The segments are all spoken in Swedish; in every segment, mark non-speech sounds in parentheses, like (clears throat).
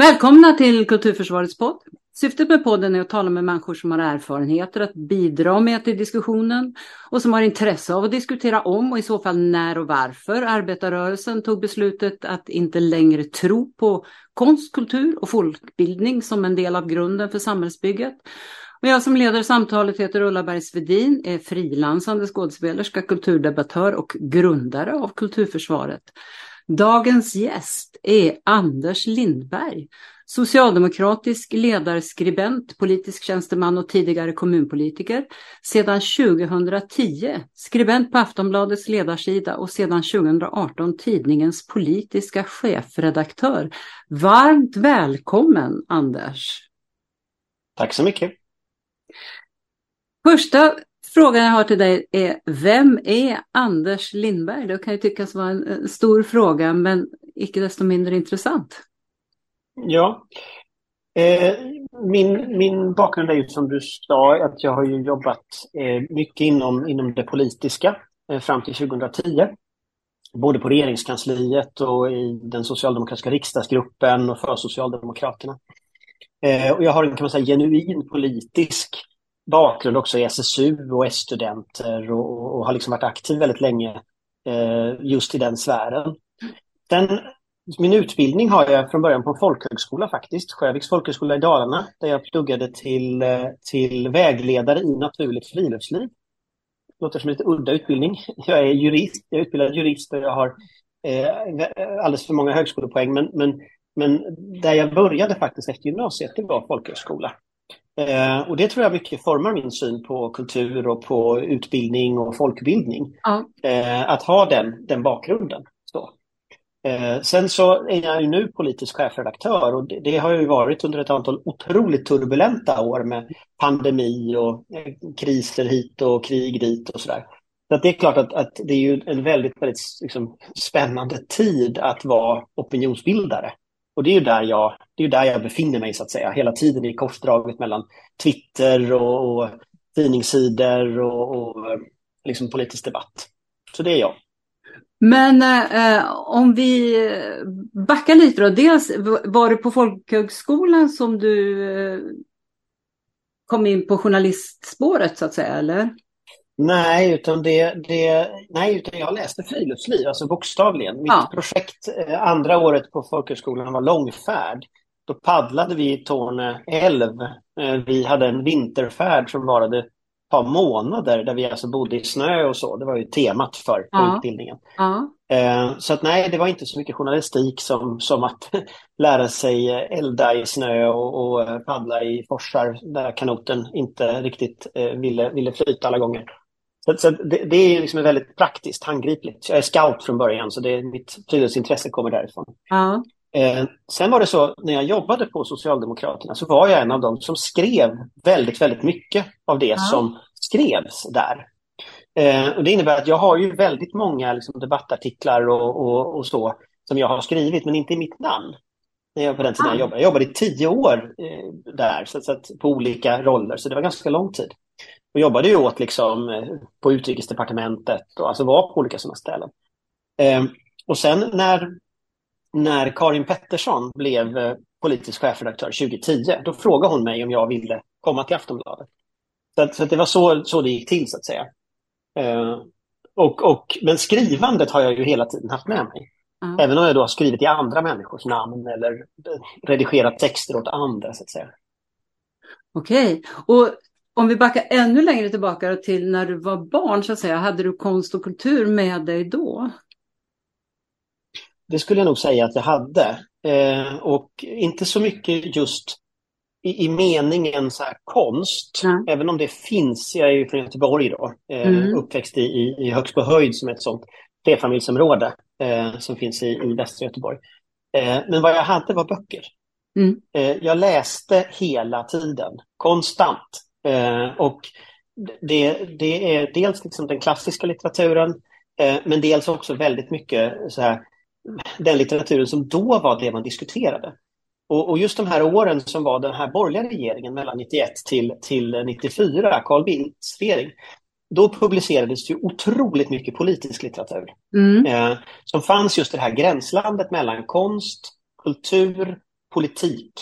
Välkomna till Kulturförsvarets podd. Syftet med podden är att tala med människor som har erfarenheter att bidra med till diskussionen och som har intresse av att diskutera om och i så fall när och varför arbetarrörelsen tog beslutet att inte längre tro på konst, kultur och folkbildning som en del av grunden för samhällsbygget. Och jag som leder samtalet heter Ulla Berg Svedin, är frilansande skådespelerska, kulturdebattör och grundare av Kulturförsvaret. Dagens gäst är Anders Lindberg, socialdemokratisk ledarskribent, politisk tjänsteman och tidigare kommunpolitiker. Sedan 2010 skribent på Aftonbladets ledarsida och sedan 2018 tidningens politiska chefredaktör. Varmt välkommen Anders! Tack så mycket! Första Frågan jag har till dig är, vem är Anders Lindberg? Det kan ju tyckas vara en stor fråga, men icke desto mindre intressant. Ja, eh, min, min bakgrund är ju som du sa att jag har ju jobbat eh, mycket inom, inom det politiska eh, fram till 2010. Både på regeringskansliet och i den socialdemokratiska riksdagsgruppen och för Socialdemokraterna. Eh, och jag har en kan man säga, genuin politisk bakgrund också i SSU och S-studenter och, och, har liksom varit aktiv väldigt länge eh, just i den sfären. Den, min utbildning har jag från början på en folkhögskola faktiskt, Sjöviks folkhögskola i Dalarna, där jag pluggade till, eh, till vägledare i naturligt friluftsliv. Det låter som en lite udda utbildning. Jag är jurist, jag är utbildad jurist och jag har eh, alldeles för många högskolepoäng, men, men, men där jag började faktiskt efter gymnasiet, det var folkhögskola. Eh, och det tror jag mycket formar min syn på kultur och på utbildning och folkbildning. Ja. Eh, att ha den, den bakgrunden. Så. Eh, sen så är jag ju nu politisk chefredaktör och det, det, har ju varit under ett antal otroligt turbulenta år med pandemi och kriser hit och krig dit och sådär. Så det är klart att, att, det är ju en väldigt, väldigt liksom, spännande tid att vara opinionsbildare. Och det är ju där jag, det är där jag befinner mig så att säga, hela tiden i korsdraget mellan Twitter och, och tidningssidor och, och liksom politisk debatt. Så det är jag. Men eh, om vi backar lite då. Dels var det på folkhögskolan som du eh, kom in på journalistspåret så att säga, eller? Nej, utan det, det, nej, utan jag läste friluftsliv, alltså bokstavligen. Mitt ja. projekt eh, andra året på folkhögskolan var långfärd. Då paddlade vi i Torne älv. Eh, vi hade en vinterfärd som varade ett par månader där vi alltså bodde i snö och så. Det var ju temat för ja. utbildningen. Ja. Eh, så att nej, det var inte så mycket journalistik som, som att (laughs) lära sig elda i snö och, och paddla i forsar där kanoten inte riktigt ville, ville flyta alla gånger. Så, så det, det, är liksom väldigt praktiskt, handgripligt. Jag är scout från början, så det, mitt friluftsintresse kommer därifrån. Ja. Eh, sen var det så, när jag jobbade på Socialdemokraterna så var jag en av dem som skrev väldigt, väldigt mycket av det ja. som skrevs där. Eh, och det innebär att jag har ju väldigt många liksom, debattartiklar och, och, och, så som jag har skrivit, men inte i mitt namn. När jag, på den tiden jag jobbade. Jag jobbade i tio år eh, där, så, så att, på olika roller, så det var ganska lång tid och jobbade ju åt liksom eh, på utrikesdepartementet och alltså var på olika sådana ställen. Eh, och sen när, när Karin Pettersson blev eh, politisk chefredaktör 2010, då frågade hon mig om jag ville komma till Aftonbladet. Så, så det var så, så det gick till så att säga. Eh, och, och, men skrivandet har jag ju hela tiden haft med mig. Mm. Även om jag då har skrivit i andra människors namn eller redigerat texter åt andra så att säga. Okej, och om vi backar ännu längre tillbaka till när du var barn, så att säga, hade du konst och kultur med dig då? Det skulle jag nog säga att jag hade. Eh, och inte så mycket just i, i meningen så här konst, mm. även om det finns. Jag är ju från Göteborg då, eh, mm. uppväxt i, i, i Högsbo höjd som är ett sånt flerfamiljsområde eh, som finns i, i västra Göteborg. Eh, men vad jag hade var böcker. Mm. Eh, jag läste hela tiden, konstant. Eh, och det, det, är dels liksom den klassiska litteraturen, eh, men dels också väldigt mycket så här, den litteraturen som då var det man diskuterade. Och, och, just de här åren som var den här borgerliga regeringen mellan 91 till, till 94, Carl Bildts regering, då publicerades ju otroligt mycket politisk litteratur. Mm. Eh, som fanns just det här gränslandet mellan konst, kultur politik.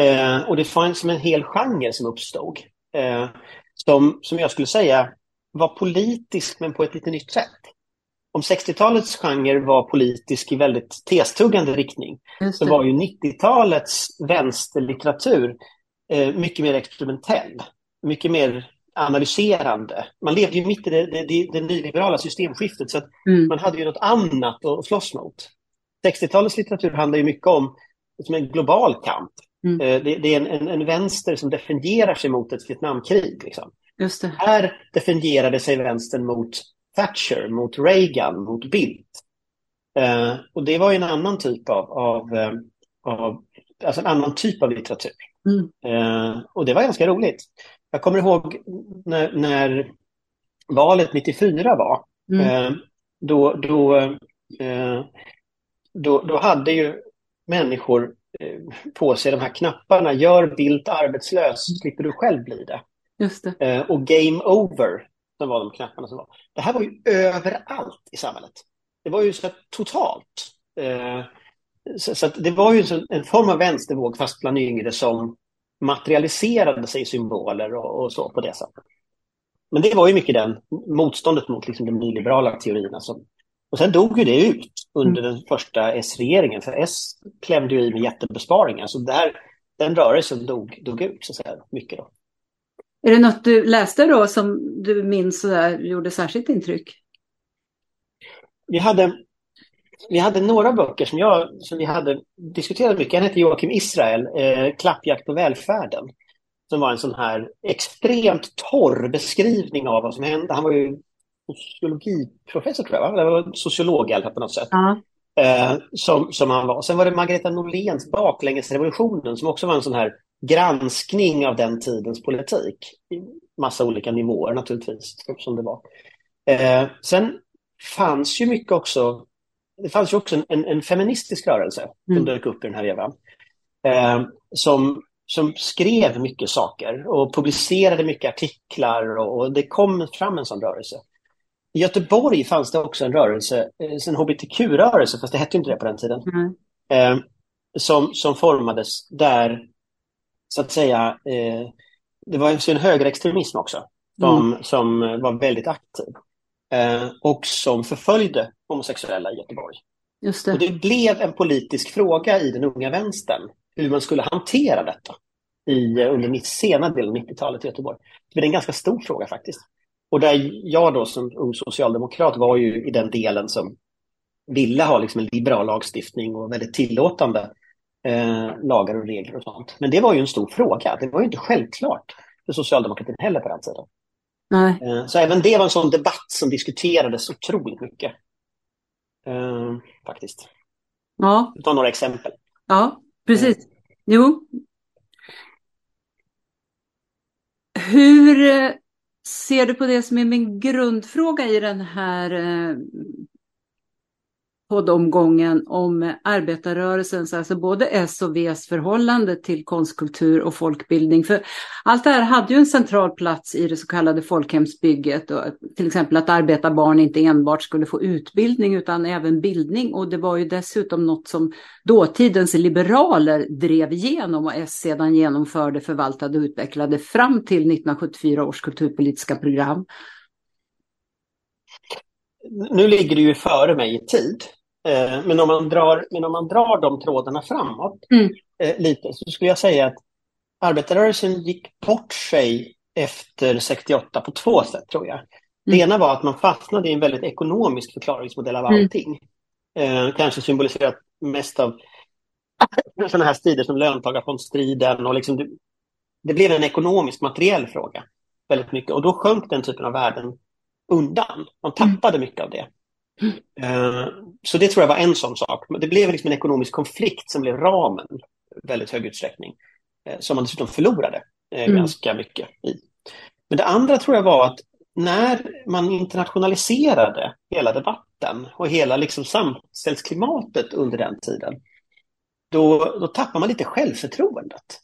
Eh, och det fanns som en hel genre som uppstod. Eh, som, som jag skulle säga var politisk men på ett lite nytt sätt. Om 60-talets genre var politisk i väldigt testuggande riktning så var ju 90-talets vänsterlitteratur eh, mycket mer experimentell. Mycket mer analyserande. Man levde ju mitt i det, det, det, nyliberala systemskiftet så mm. man hade ju något annat att slåss mot. 60-talets litteratur handlar ju mycket om som en global kamp. Mm. Eh, det, det, är en, en, en, vänster som definierar sig mot ett Vietnamkrig. Liksom. Just det. Här definierade sig vänstern mot Thatcher, mot Reagan, mot Bildt. Eh, och det var ju en annan typ av, av, eh, av alltså en annan typ av litteratur. Mm. Eh, och det var ganska roligt. Jag kommer ihåg när, när valet 94 var. Mm. Eh, då, då, eh, då, då hade ju människor på sig de här knapparna. Gör Bildt arbetslös, slipper du själv bli det. Just det. Eh, och Game Over, som var de knapparna som var. Det här var ju överallt i samhället. Det var ju så totalt. Eh, så, så det var ju en form av vänstervåg, fast bland yngre, som materialiserade sig i symboler och, och, så på det sättet. Men det var ju mycket den motståndet mot liksom, de nyliberala teorierna. Som, och sen dog ju det ut under mm. den första S-regeringen, för S klämde ju i med jättebesparingar. Så där, den rörelsen dog, dog ut, så att säga, mycket. Då. Är det något du läste då som du minns så där, gjorde särskilt intryck? Vi hade, vi hade några böcker som, jag, som vi hade diskuterat mycket. En hette Joakim Israel, eh, Klappjakt på välfärden. Som var en sån här extremt torr beskrivning av vad som hände. Han var ju sociologiprofessor tror jag, va? eller sociolog i alla fall på något sätt. -huh. eh, som, som han var. Sen var det Margareta Norléns Baklängesrevolutionen som också var en sån här granskning av den tidens politik. I massa olika nivåer naturligtvis, som det var. Eh, sen fanns ju mycket också, det fanns ju också en, en feministisk rörelse mm. som dök upp i den här vevan. Eh, som, som skrev mycket saker och publicerade mycket artiklar och, och, det kom fram en sån rörelse. I Göteborg fanns det också en rörelse, eh, en hbtq-rörelse, fast det hette inte det på den tiden, mm. eh, som, som formades där så att säga, eh, det var en högerextremism också som, mm. som var väldigt aktiv eh, och som förföljde homosexuella i Göteborg. Just det. Och det blev en politisk fråga i den unga vänstern hur man skulle hantera detta i, under sena delen av 90-talet i Göteborg. Det blev en ganska stor fråga faktiskt. Och där jag då som ung socialdemokrat var ju i den delen som ville ha liksom en liberal lagstiftning och väldigt tillåtande eh, lagar och regler och sånt. Men det var ju en stor fråga. Det var ju inte självklart för socialdemokratin heller på den tiden. Eh, så även det var en sån debatt som diskuterades otroligt mycket. Eh, faktiskt. Ja. Ta några exempel. Ja, precis. Jo. Hur eh, ser du på det som är min grundfråga i den här eh, poddomgången om arbetarrörelsens, alltså både S och Vs förhållande till konstkultur och folkbildning. För allt det här hade ju en central plats i det så kallade folkhemsbygget. Och till exempel att arbetarbarn inte enbart skulle få utbildning utan även bildning. Och det var ju dessutom något som dåtidens liberaler drev igenom och S sedan genomförde, förvaltade och utvecklade fram till 1974 års kulturpolitiska program nu ligger du ju före mig i tid. Eh, men, om man drar, men om man drar de trådarna framåt mm. eh, lite så skulle jag säga att arbetarrörelsen gick bort sig efter 68 på två sätt tror jag. Det mm. ena var att man fastnade i en väldigt ekonomisk förklaringsmodell av mm. allting. Mm. Eh, kanske symboliserat mest av sådana här strider som löntagarfondsstriden och liksom det, det blev en ekonomisk materiell fråga väldigt mycket och då sjönk den typen av värden undan. Man tappade mycket av det. Mm. Så det tror jag var en sån sak. Det blev liksom en ekonomisk konflikt som blev ramen väldigt hög utsträckning. Eh, som man dessutom förlorade eh, mm. ganska mycket i. Men det andra tror jag var att när man internationaliserade hela debatten och hela liksom samhällsklimatet under den tiden, då, då tappar man lite självförtroendet.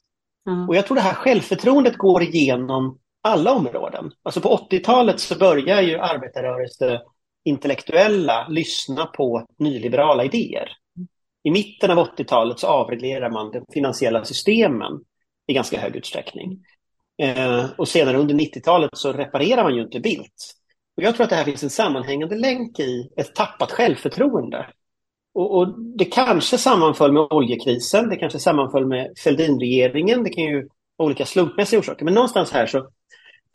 Mm. Och jag tror det här självförtroendet går igenom alla områden. Alltså på 80-talet så börjar ju arbetarrörelse intellektuella lyssna på nyliberala idéer. I mitten av 80-talet så avreglerar man de finansiella systemen i ganska hög utsträckning. Eh, och senare under 90-talet så reparerar man ju inte Bildt. Och jag tror att det här finns en sammanhängande länk i ett tappat självförtroende. Och, och, det kanske sammanföll med oljekrisen, det kanske sammanföll med Fälldinregeringen, det kan ju vara olika slumpmässiga orsaker. Men någonstans här så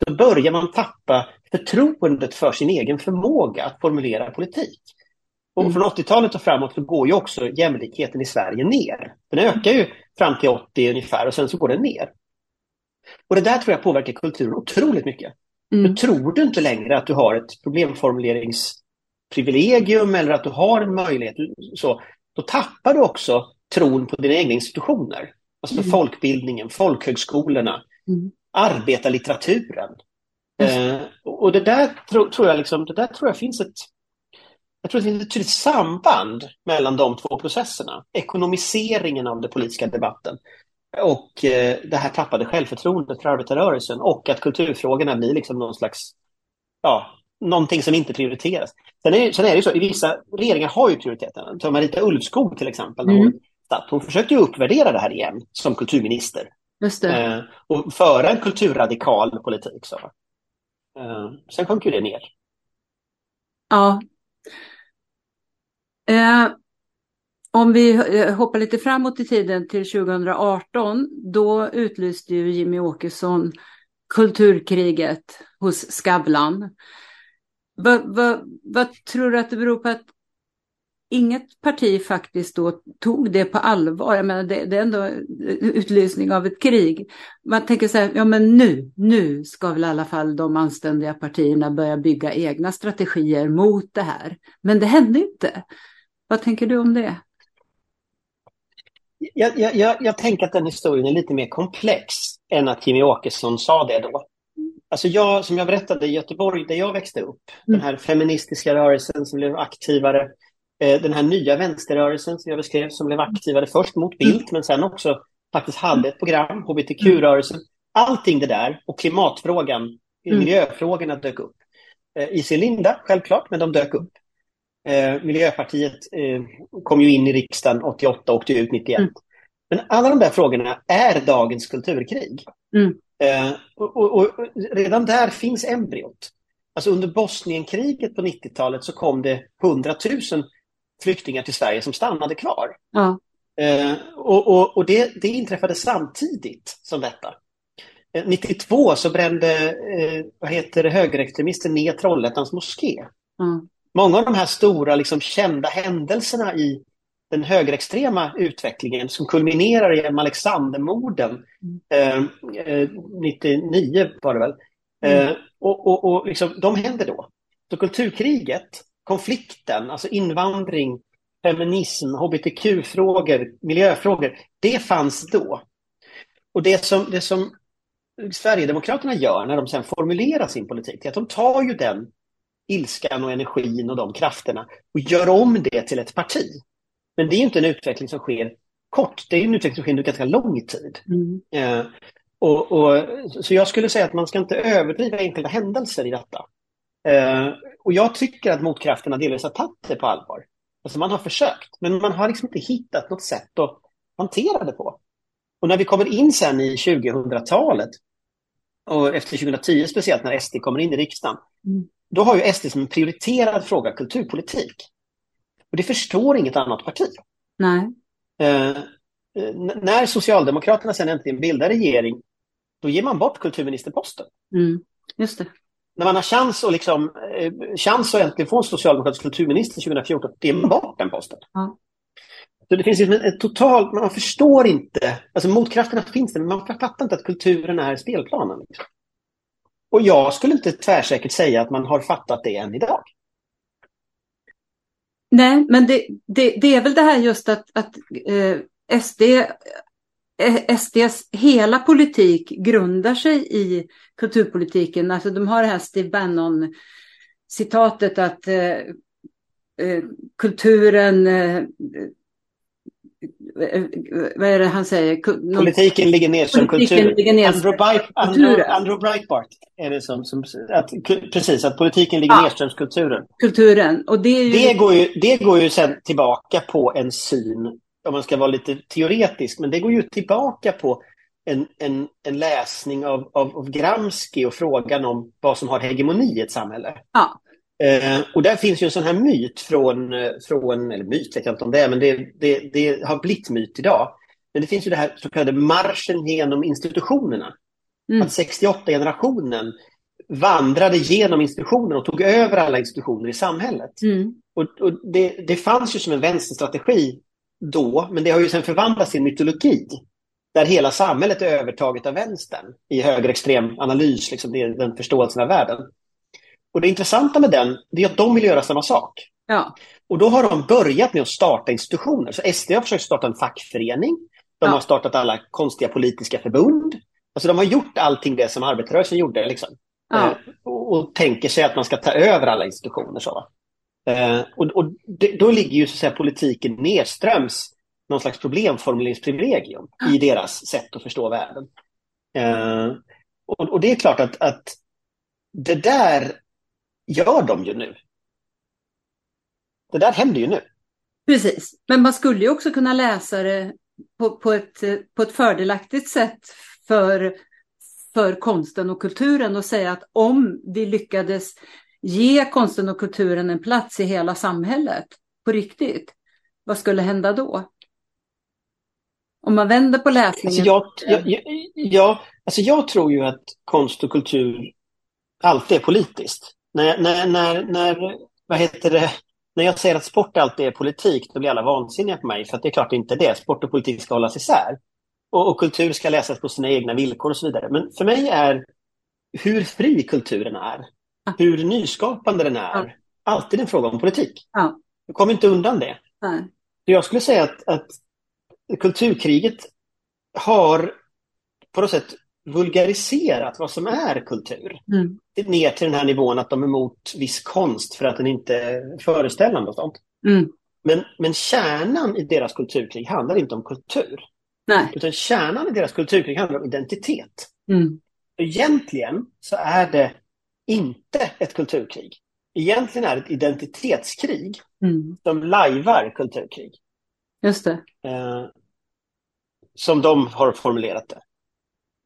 då börjar man tappa förtroendet för sin egen förmåga att formulera politik. Och mm. från 80-talet och framåt så går ju också jämlikheten i Sverige ner. Den ökar ju fram till 80 ungefär och sen så går den ner. Och det där tror jag påverkar kulturen otroligt mycket. Mm. Då tror du inte längre att du har ett problemformuleringsprivilegium eller att du har en möjlighet. Så, då tappar du också tron på dina egna institutioner. Alltså mm. folkbildningen, folkhögskolorna, mm. arbetarlitteraturen. Eh, och det där tro, tror jag liksom, det där tror jag finns ett jag tror det finns ett tydligt samband mellan de två processerna. Ekonomiseringen av den politiska debatten och eh, det här tappade självförtroendet för arbetarrörelsen och att kulturfrågorna blir liksom någon slags, ja, någonting som inte prioriteras. Sen är, sen är det så, i vissa regeringar har ju prioriteten. Ta Marita Ulvskog till exempel, mm. hon, hon försökte ju uppvärdera det här igen som kulturminister. Just det. Eh, och föra en kulturradikal politik. Så. Eh, sen sjönk ju det ner. Ja. Eh, om vi eh, hoppar lite framåt i tiden till 2018, då utlyste ju Jimmy Åkesson kulturkriget hos Skavlan. Vad, vad, vad tror du att det beror på att inget parti faktiskt då tog det på allvar? Jag menar, det, det är ändå utlysning av ett krig. Man tänker så här, ja men nu, nu ska väl i alla fall de anständiga partierna börja bygga egna strategier mot det här. Men det hände inte. Vad tänker du om det? Jag, jag, jag, jag, tänker att den historien är lite mer komplex än att Jimmy Åkesson sa det då. Alltså jag, som jag berättade i Göteborg där jag växte upp, mm. den här feministiska rörelsen som blev aktivare, den här nya vänsterrörelsen som jag beskrev som blev aktivare först mot Bildt mm. men sen också faktiskt hade ett program, hbtq-rörelsen. Allting det där och klimatfrågan, mm. miljöfrågorna dök upp. Eh, I sin linda, självklart, men de dök upp. Eh, Miljöpartiet eh, kom ju in i riksdagen 88 och åkte ut 91. Mm. Men alla de där frågorna är dagens kulturkrig. Mm. Eh, och, och, och, redan där finns embryot. Alltså under Bosnienkriget på 90-talet så kom det 100 000 flyktingar till Sverige som stannade kvar. Ja. Eh, och, och det, det, inträffade samtidigt som detta. 92 eh, så brände eh, vad heter det, högerextremister ner Trollhättans moské. Mm många av de här stora liksom, kända händelserna i den högerextrema utvecklingen som kulminerar i Alexandermorden eh, 99 eh, var det väl. Mm. Eh, och, och, och liksom, de händer då. Så kulturkriget, konflikten, alltså invandring, feminism, hbtq-frågor, miljöfrågor, det fanns då. Och det som, det som Sverigedemokraterna gör när de sen formulerar sin politik, är att de tar ju den ilskan och energin och de krafterna och gör om det till ett parti. Men det är inte en utveckling som sker kort, det är en utveckling som sker under ganska lång tid. Mm. Eh, och, och, så jag skulle säga att man ska inte överdriva enskilda händelser i detta. Eh, och jag tycker att motkrafterna delvis har tagit det på allvar. Alltså man har försökt, men man har liksom inte hittat något sätt att hantera det på. Och när vi kommer in sen i 2000-talet, och efter 2010 speciellt när SD kommer in i riksdagen, mm då har ju SD som en prioriterad fråga kulturpolitik. Och det förstår inget annat parti. Nej. Eh, när Socialdemokraterna sen äntligen bildar regering, då ger man bort kulturministerposten. Mm, just det. När man har chans, och liksom, eh, chans att äntligen få en socialdemokratisk kulturminister 2014, det är bort den posten. Ja. Så det finns liksom en total, man förstår inte, alltså motkrafterna finns det, men man fattar inte att kulturen är spelplanen. Och jag skulle inte tvärsäkert säga att man har fattat det än idag. Nej, men det, det, det är väl det här just att, att eh, SD, SDs hela politik grundar sig i kulturpolitiken. Alltså de har det här Steve Bannon citatet att eh, eh kulturen eh, vad är det han säger? Politiken ligger nedström kulturen. Ligger nedström. Andrew, Andrew, Breitbart är det som, som att, precis, att politiken ligger ja. nedströms kulturen. Kulturen. Och det, ju... det, går ju, det går ju sen tillbaka på en syn, om man ska vara lite teoretisk, men det går ju tillbaka på en, en, en läsning av, av, av Gramsci och frågan om vad som har hegemoni i ett samhälle. Ja. Eh, och där finns ju en sån här myt från, eh, från eller myt vet jag inte om det är, men det, det, det har blivit myt idag. Men det finns ju det här så kallade marschen genom institutionerna. Mm. Att 68-generationen vandrade genom institutioner och tog över alla institutioner i samhället. Mm. Och, och det, det fanns ju som en vänsterstrategi då, men det har ju sen förvandlats till mytologi. Där hela samhället är övertaget av vänstern i högerextrem analys, liksom det den förståelsen av världen. Och det intressanta med den, det är att de vill göra samma sak. Ja. Och då har de börjat med att starta institutioner. Så SD har försökt starta en fackförening. De ja. har startat alla konstiga politiska förbund. Alltså de har gjort allting det som arbetarrörelsen gjorde. Liksom. Ja. Eh, och, och, tänker sig att man ska ta över alla institutioner. Så, eh, och, och det, då ligger ju så att säga, politiken nedströms någon slags problemformuleringsprivilegium i deras sätt att förstå världen. Eh, och, och, det är klart att, att det där gör de ju nu. Det där händer ju nu. Precis, men man skulle ju också kunna läsa det på, på, ett, på ett fördelaktigt sätt för, för konsten och kulturen och säga att om vi lyckades ge konsten och kulturen en plats i hela samhället på riktigt, vad skulle hända då? Om man vänder på läsningen. Alltså jag, jag, jag, alltså jag tror ju att konst och kultur alltid är politiskt. När, när, när, när, vad heter det? när jag säger att sport alltid är politik, då blir alla vansinniga på mig. För det är klart inte det. Sport och politik ska hållas isär. Och, och, kultur ska läsas på sina egna villkor och så vidare. Men för mig är hur fri kulturen är, hur nyskapande den är, alltid en fråga om politik. Ja. Du kommer inte undan det. Nej. Jag skulle säga att, att kulturkriget har på något sätt vulgariserat vad som är kultur. Mm. Ner till den här nivån att de är emot viss konst för att den inte är föreställande och sånt. Mm. Men, men kärnan i deras kulturkrig handlar inte om kultur. Nej. Utan kärnan i deras kulturkrig handlar om identitet. Mm. Egentligen så är det inte ett kulturkrig. Egentligen är det ett identitetskrig mm. som lajvar kulturkrig. Just det. Eh, som de har formulerat det.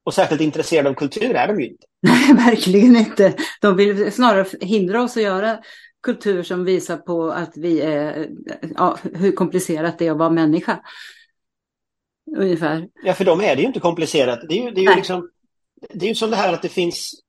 Och särskilt intresserade av kultur är de ju inte. (laughs) Nej, verkligen inte. De vill snarare hindra oss att göra kultur som visar på att vi är, ja, hur komplicerat det är att vara människa. Ungefär. Ja, för dem är det ju inte komplicerat. Det är ju, det är ju, liksom, det är ju som det här att det finns,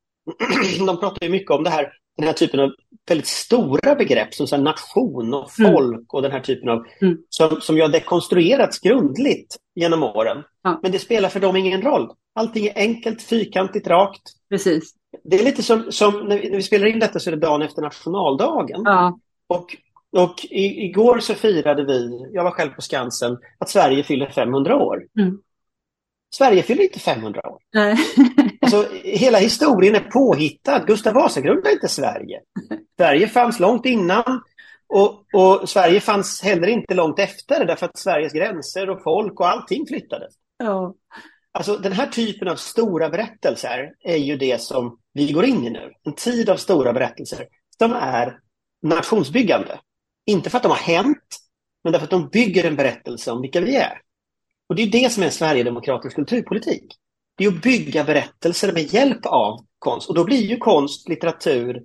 (clears throat) de pratar ju mycket om det här, den här typen av väldigt stora begrepp som så nation och mm. folk mm. och den här typen av, mm. som, som ju har dekonstruerats grundligt genom åren. Ja. Men det spelar för dem ingen roll. Allting är enkelt, fyrkantigt, rakt. Precis. Det är lite som, som när, vi, när vi spelar in detta så är det dagen efter nationaldagen. Ja. Och, och i, igår så firade vi, jag var själv på Skansen, att Sverige fyller 500 år. Mm. Sverige fyller inte 500 år. Nej. (laughs) alltså, hela historien är påhittad. Gustav Vasa grundade inte Sverige. Sverige fanns långt innan. Och, och, Sverige fanns heller inte långt efter därför att Sveriges gränser och folk och allting flyttades. Ja. Alltså den här typen av stora berättelser är ju det som vi går in i nu. En tid av stora berättelser som är nationsbyggande. Inte för att de har hänt, men därför att de bygger en berättelse om vilka vi är. Och det är det som är Sverigedemokratisk kulturpolitik. Det är att bygga berättelser med hjälp av konst. Och då blir ju konst, litteratur,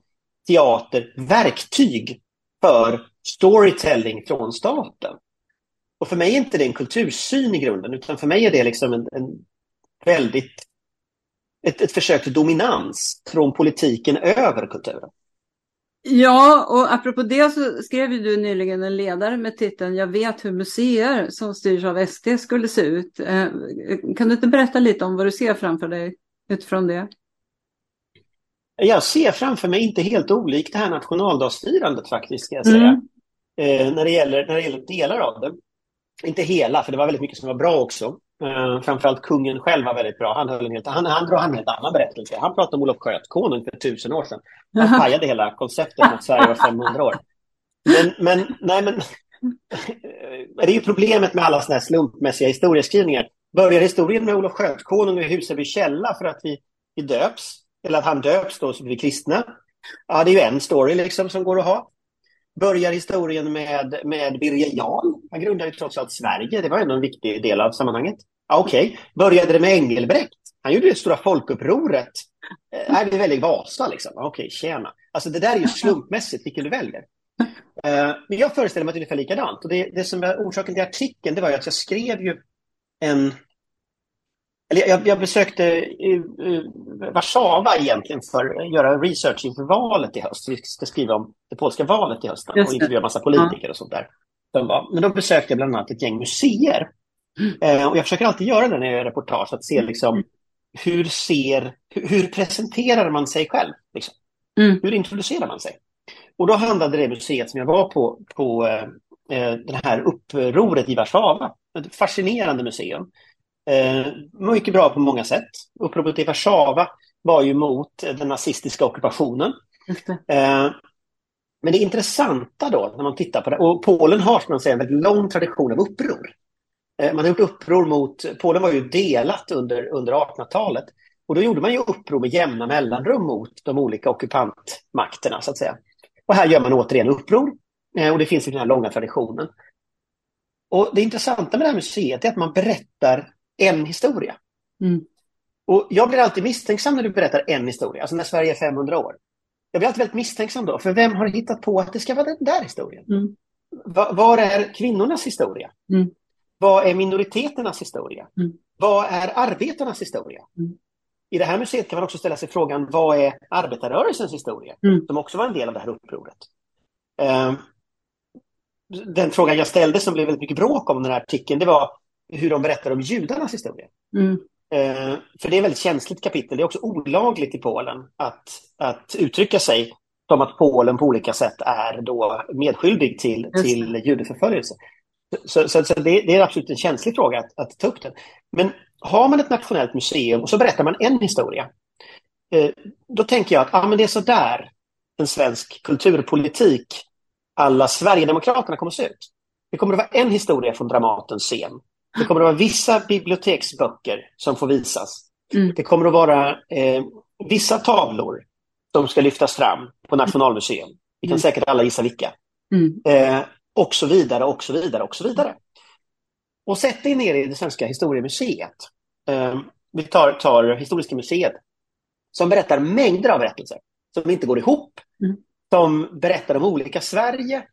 teater verktyg för storytelling från staten. Och för mig är inte det en kultursyn i grunden, utan för mig är det liksom en, en väldigt ett, ett försök till dominans från politiken över kulturen. Ja, och apropå det så skrev du nyligen en ledare med titeln Jag vet hur museer som styrs av SD skulle se ut. Eh, kan du inte berätta lite om vad du ser framför dig utifrån det? Jag ser framför mig inte helt olikt det här nationaldagsfirandet faktiskt, ska jag säga. Mm. Eh, när, det gäller, när det gäller delar av det. Inte hela, för det var väldigt mycket som var bra också. Uh, framförallt kungen själv var väldigt bra. Han, höll en helt, han, han drog en helt annan berättelse. Han pratade om Olof Skötkonung för tusen år sedan. Han pajade hela konceptet att Sverige var 500 år. Men, men, nej, men, (laughs) det är ju problemet med alla sådana här slumpmässiga historieskrivningar. Börjar historien med Olof Skötkonung i Huseby källa för att vi, vi döps, eller att han döps då så blir vi kristna. Ja, det är ju en story liksom som går att ha. Börjar historien med, med Birger Jarl. Han grundade ju trots allt Sverige, det var ändå en viktig del av sammanhanget. Ja, Okej, okay. började det med Engelbrekt? Han gjorde det stora folkupproret. Eh, nej, det är väldigt Vasa liksom. Okej, okay, tjena. Alltså det där är ju (laughs) slumpmässigt vilken du väljer. Uh, men jag föreställer mig att det är ungefär likadant. Och det, det som var orsaken till artikeln det var ju att jag skrev ju en... Eller jag, jag besökte Warszawa egentligen för att göra research inför valet i höst. Vi ska skriva om det polska valet i höst och intervjua massa politiker och sånt där. Men då besökte jag bland annat ett gäng museer. Mm. och jag försöker alltid göra det när jag gör reportage, att se liksom hur ser, hur presenterar man sig själv? Liksom? Mm. Hur introducerar man sig? Och då handlade det museet som jag var på, på eh, eh det här upproret i Warszawa. Ett fascinerande museum. Eh, mycket bra på många sätt. Uppropet i Warszawa var ju mot den nazistiska ockupationen. Eh, men det intressanta då, när man tittar på det, och Polen har som man säger en väldigt lång tradition av uppror. Eh, man har gjort uppror mot, Polen var ju delat under, under 1800-talet. Och då gjorde man ju uppror med jämna mellanrum mot de olika ockupantmakterna så att säga. Och här gör man återigen uppror. Eh, och det finns i den här långa traditionen. Och det intressanta med det här museet är att man berättar en historia. Mm. Och jag blir alltid misstänksam när du berättar en historia, alltså när Sverige är 500 år. Jag blir alltid väldigt misstänksam då, för vem har hittat på att det ska vara den där historien? Mm. Va, var är kvinnornas historia? Mm. Vad är minoriteternas historia? Mm. Vad är arbetarnas historia? Mm. I det här museet kan man också ställa sig frågan, vad är arbetarrörelsens historia? Mm. Som också var en del av det här upproret. Uh, den frågan jag ställde som blev väldigt mycket bråk om den här artikeln, det var hur de berättar om judarnas historia. Uh, för det är ett väldigt känsligt kapitel. Det är också olagligt i Polen att, att uttrycka sig som att Polen på olika sätt är då medskyldig till, till judeförföljelse. Så, så, så det, det, är absolut en känslig fråga att, att, ta upp den. Men har man ett nationellt museum och så berättar man en historia, eh, då tänker jag att ah, men det är så där en svensk kulturpolitik alla Sverigedemokraterna kommer att se ut. Det kommer att vara en historia från Dramatens scen. Det kommer att vara vissa biblioteksböcker som får visas. Mm. Det kommer att vara eh, vissa tavlor som ska lyftas fram på Nationalmuseum. Vi kan mm. säkert alla gissa vilka. Mm. Eh, och så vidare och så vidare och så vidare. Och sätt dig ner i det svenska historiemuseet. Eh, vi tar, tar Historiska museet som berättar mängder av berättelser som inte går ihop. Mm. Som berättar om olika Sverige.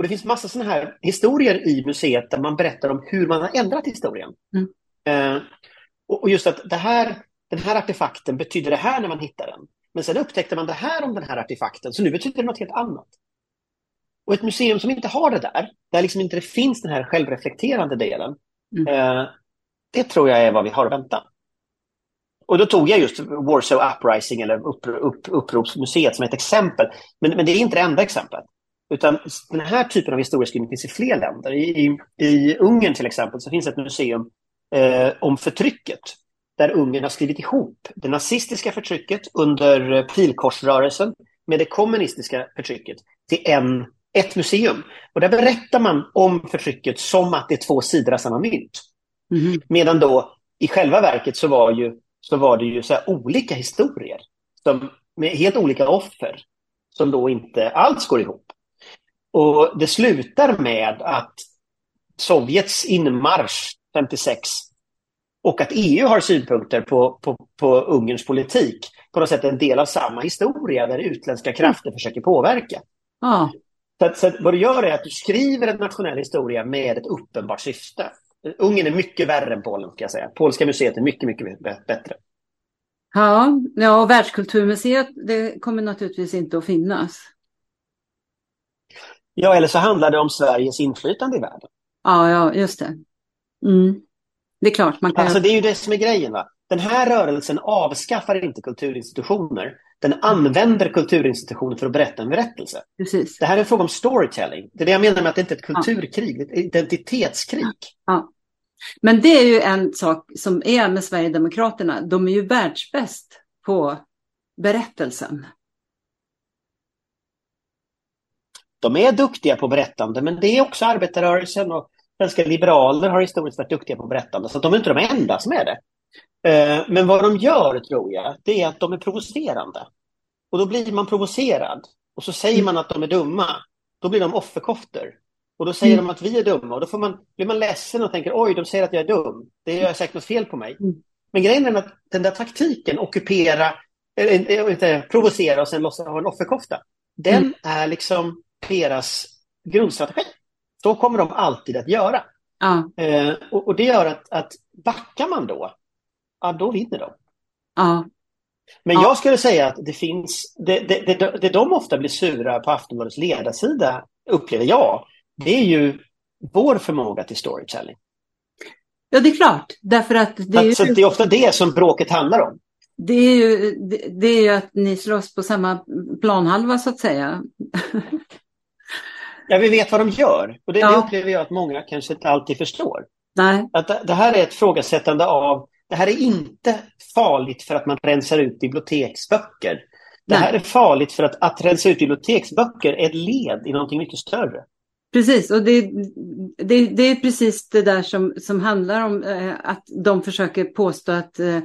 Och det finns massa sådana här historier i museet där man berättar om hur man har ändrat historien. Mm. Eh, och, just att det här, den här artefakten betyder det här när man hittar den. Men sen upptäckte man det här om den här artefakten, så nu betyder det något helt annat. Och ett museum som inte har det där, där liksom inte det finns den här självreflekterande delen, mm. eh, det tror jag är vad vi har att vänta. Och då tog jag just Warsaw Uprising eller upp, upp, Uppropsmuseet som ett exempel. Men, men det är inte det enda exemplet. Utan den här typen av historieskrivning finns i fler länder. I, i, Ungern till exempel så finns ett museum eh, om förtrycket. Där Ungern har skrivit ihop det nazistiska förtrycket under pilkorsrörelsen med det kommunistiska förtrycket till en ett museum. Och där berättar man om förtrycket som att det är två sidor av samma mynt. Mm. Medan då i själva verket så var, ju, så var det ju så olika historier som, med helt olika offer som då inte alls går ihop. Och det slutar med att Sovjets inmarsch 56 och att EU har synpunkter på, på, på Ungerns politik på något sätt en del av samma historia där utländska krafter försöker påverka. Ah. Så, att, så att vad du gör är att du skriver en nationell historia med ett uppenbart syfte. Ungern är mycket värre än Polen, ska jag säga. Polska museet är mycket, mycket bättre. Ja, ja och Världskulturmuseet det kommer naturligtvis inte att finnas. Ja, eller så handlar det om Sveriges inflytande i världen. Ja, ja just det. Mm. Det är klart. Man kan... Alltså det är ju det som är grejen. Va? Den här rörelsen avskaffar inte kulturinstitutioner. Den använder kulturinstitutioner för att berätta en berättelse. Precis. Det här är en fråga om storytelling. Det är det jag menar med att det inte är ett kulturkrig, ja. ett identitetskrig. Ja. Men det är ju en sak som är med Sverigedemokraterna. De är ju världsbäst på berättelsen. De är duktiga på berättande, men det är också arbetarrörelsen och svenska liberaler har historiskt varit duktiga på berättande, så de är inte de enda som är det. Eh, men vad de gör, tror jag, det är att de är provocerande. Och då blir man provocerad. Och så säger man att de är dumma. Då blir de offerkoftor. Och då säger mm. de att vi är dumma. Och då får man, blir man ledsen och tänker oj, de säger att jag är dum. Det gör säkert något fel på mig. Mm. Men grejen är att den där taktiken, ockupera, äh, inte provocera och sen låtsas ha en offerkofta. Den mm. är liksom deras grundstrategi. Så kommer de alltid att göra. Ja. Eh, och, och, det gör att, att backar man då, ja, då vinner de. Ja. Men ja. jag skulle säga att det finns, det, det, det, det de ofta blir sura på Aftonbladets ledarsida, upplever jag, det är ju vår förmåga till storytelling. Ja, det är klart. Därför att det, är alltså, ju... det är ofta det som bråket handlar om. Det är ju, det, det är ju att ni slåss på samma planhalva så att säga. (laughs) ja, vi vet vad de gör. Och det, ja. det upplever jag att många kanske inte alltid förstår. Nej. Att det, det här är ett frågasättande av det här är inte farligt för att man rensar ut biblioteksböcker. Det Nej. här är farligt för att, att rensa ut biblioteksböcker är ett led i någonting mycket större. Precis, och det, det, det är precis det där som, som handlar om eh, att de försöker påstå att eh,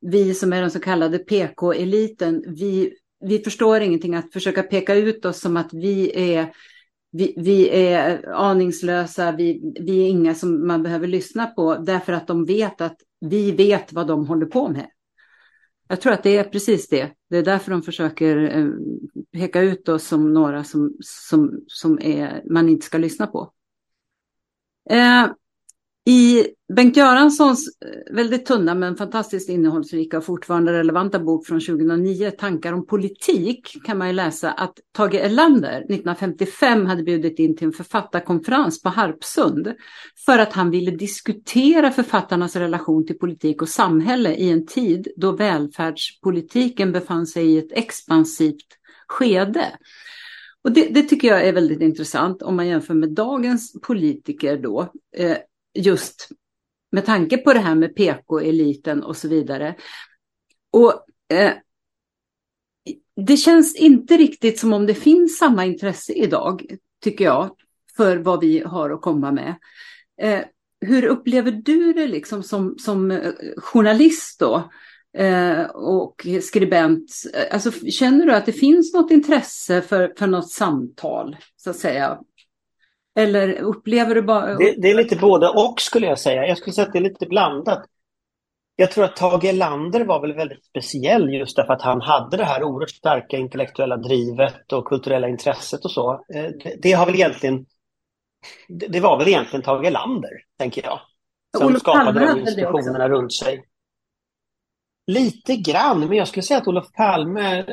vi som är den så kallade PK-eliten, vi, vi förstår ingenting. Att försöka peka ut oss som att vi är, vi, vi är aningslösa, vi, vi är inga som man behöver lyssna på, därför att de vet att vi vet vad de håller på med. Jag tror att det är precis det. Det är därför de försöker eh, peka ut oss som några som, som, som är, man inte ska lyssna på. Eh, i Bengt Göranssons eh, väldigt tunna men fantastiskt innehållsrika och fortfarande relevanta bok från 2009, Tankar om politik, kan man ju läsa att Tage Erlander 1955 hade bjudit in till en författarkonferens på Harpsund för att han ville diskutera författarnas relation till politik och samhälle i en tid då välfärdspolitiken befann sig i ett expansivt skede. Och det, det, tycker jag är väldigt intressant om man jämför med dagens politiker då. Eh, just med tanke på det här med PK-eliten och så vidare. Och eh, det känns inte riktigt som om det finns samma intresse idag, tycker jag, för vad vi har att komma med. Eh, hur upplever du det liksom som, som eh, journalist då? Eh, och skribent, alltså, känner du att det finns något intresse för, för något samtal, så att säga, eller upplever du bara... Det, det, är lite både och skulle jag säga. Jag skulle säga att det är lite blandat. Jag tror att Tage Erlander var väl väldigt speciell just därför att han hade det här oerhört starka intellektuella drivet och kulturella intresset och så. Eh, det, det har väl egentligen... Det var väl egentligen Tage Erlander, tänker jag. Som Olof skapade de institutionerna runt sig. Lite grann, men jag skulle säga att Olof Palme,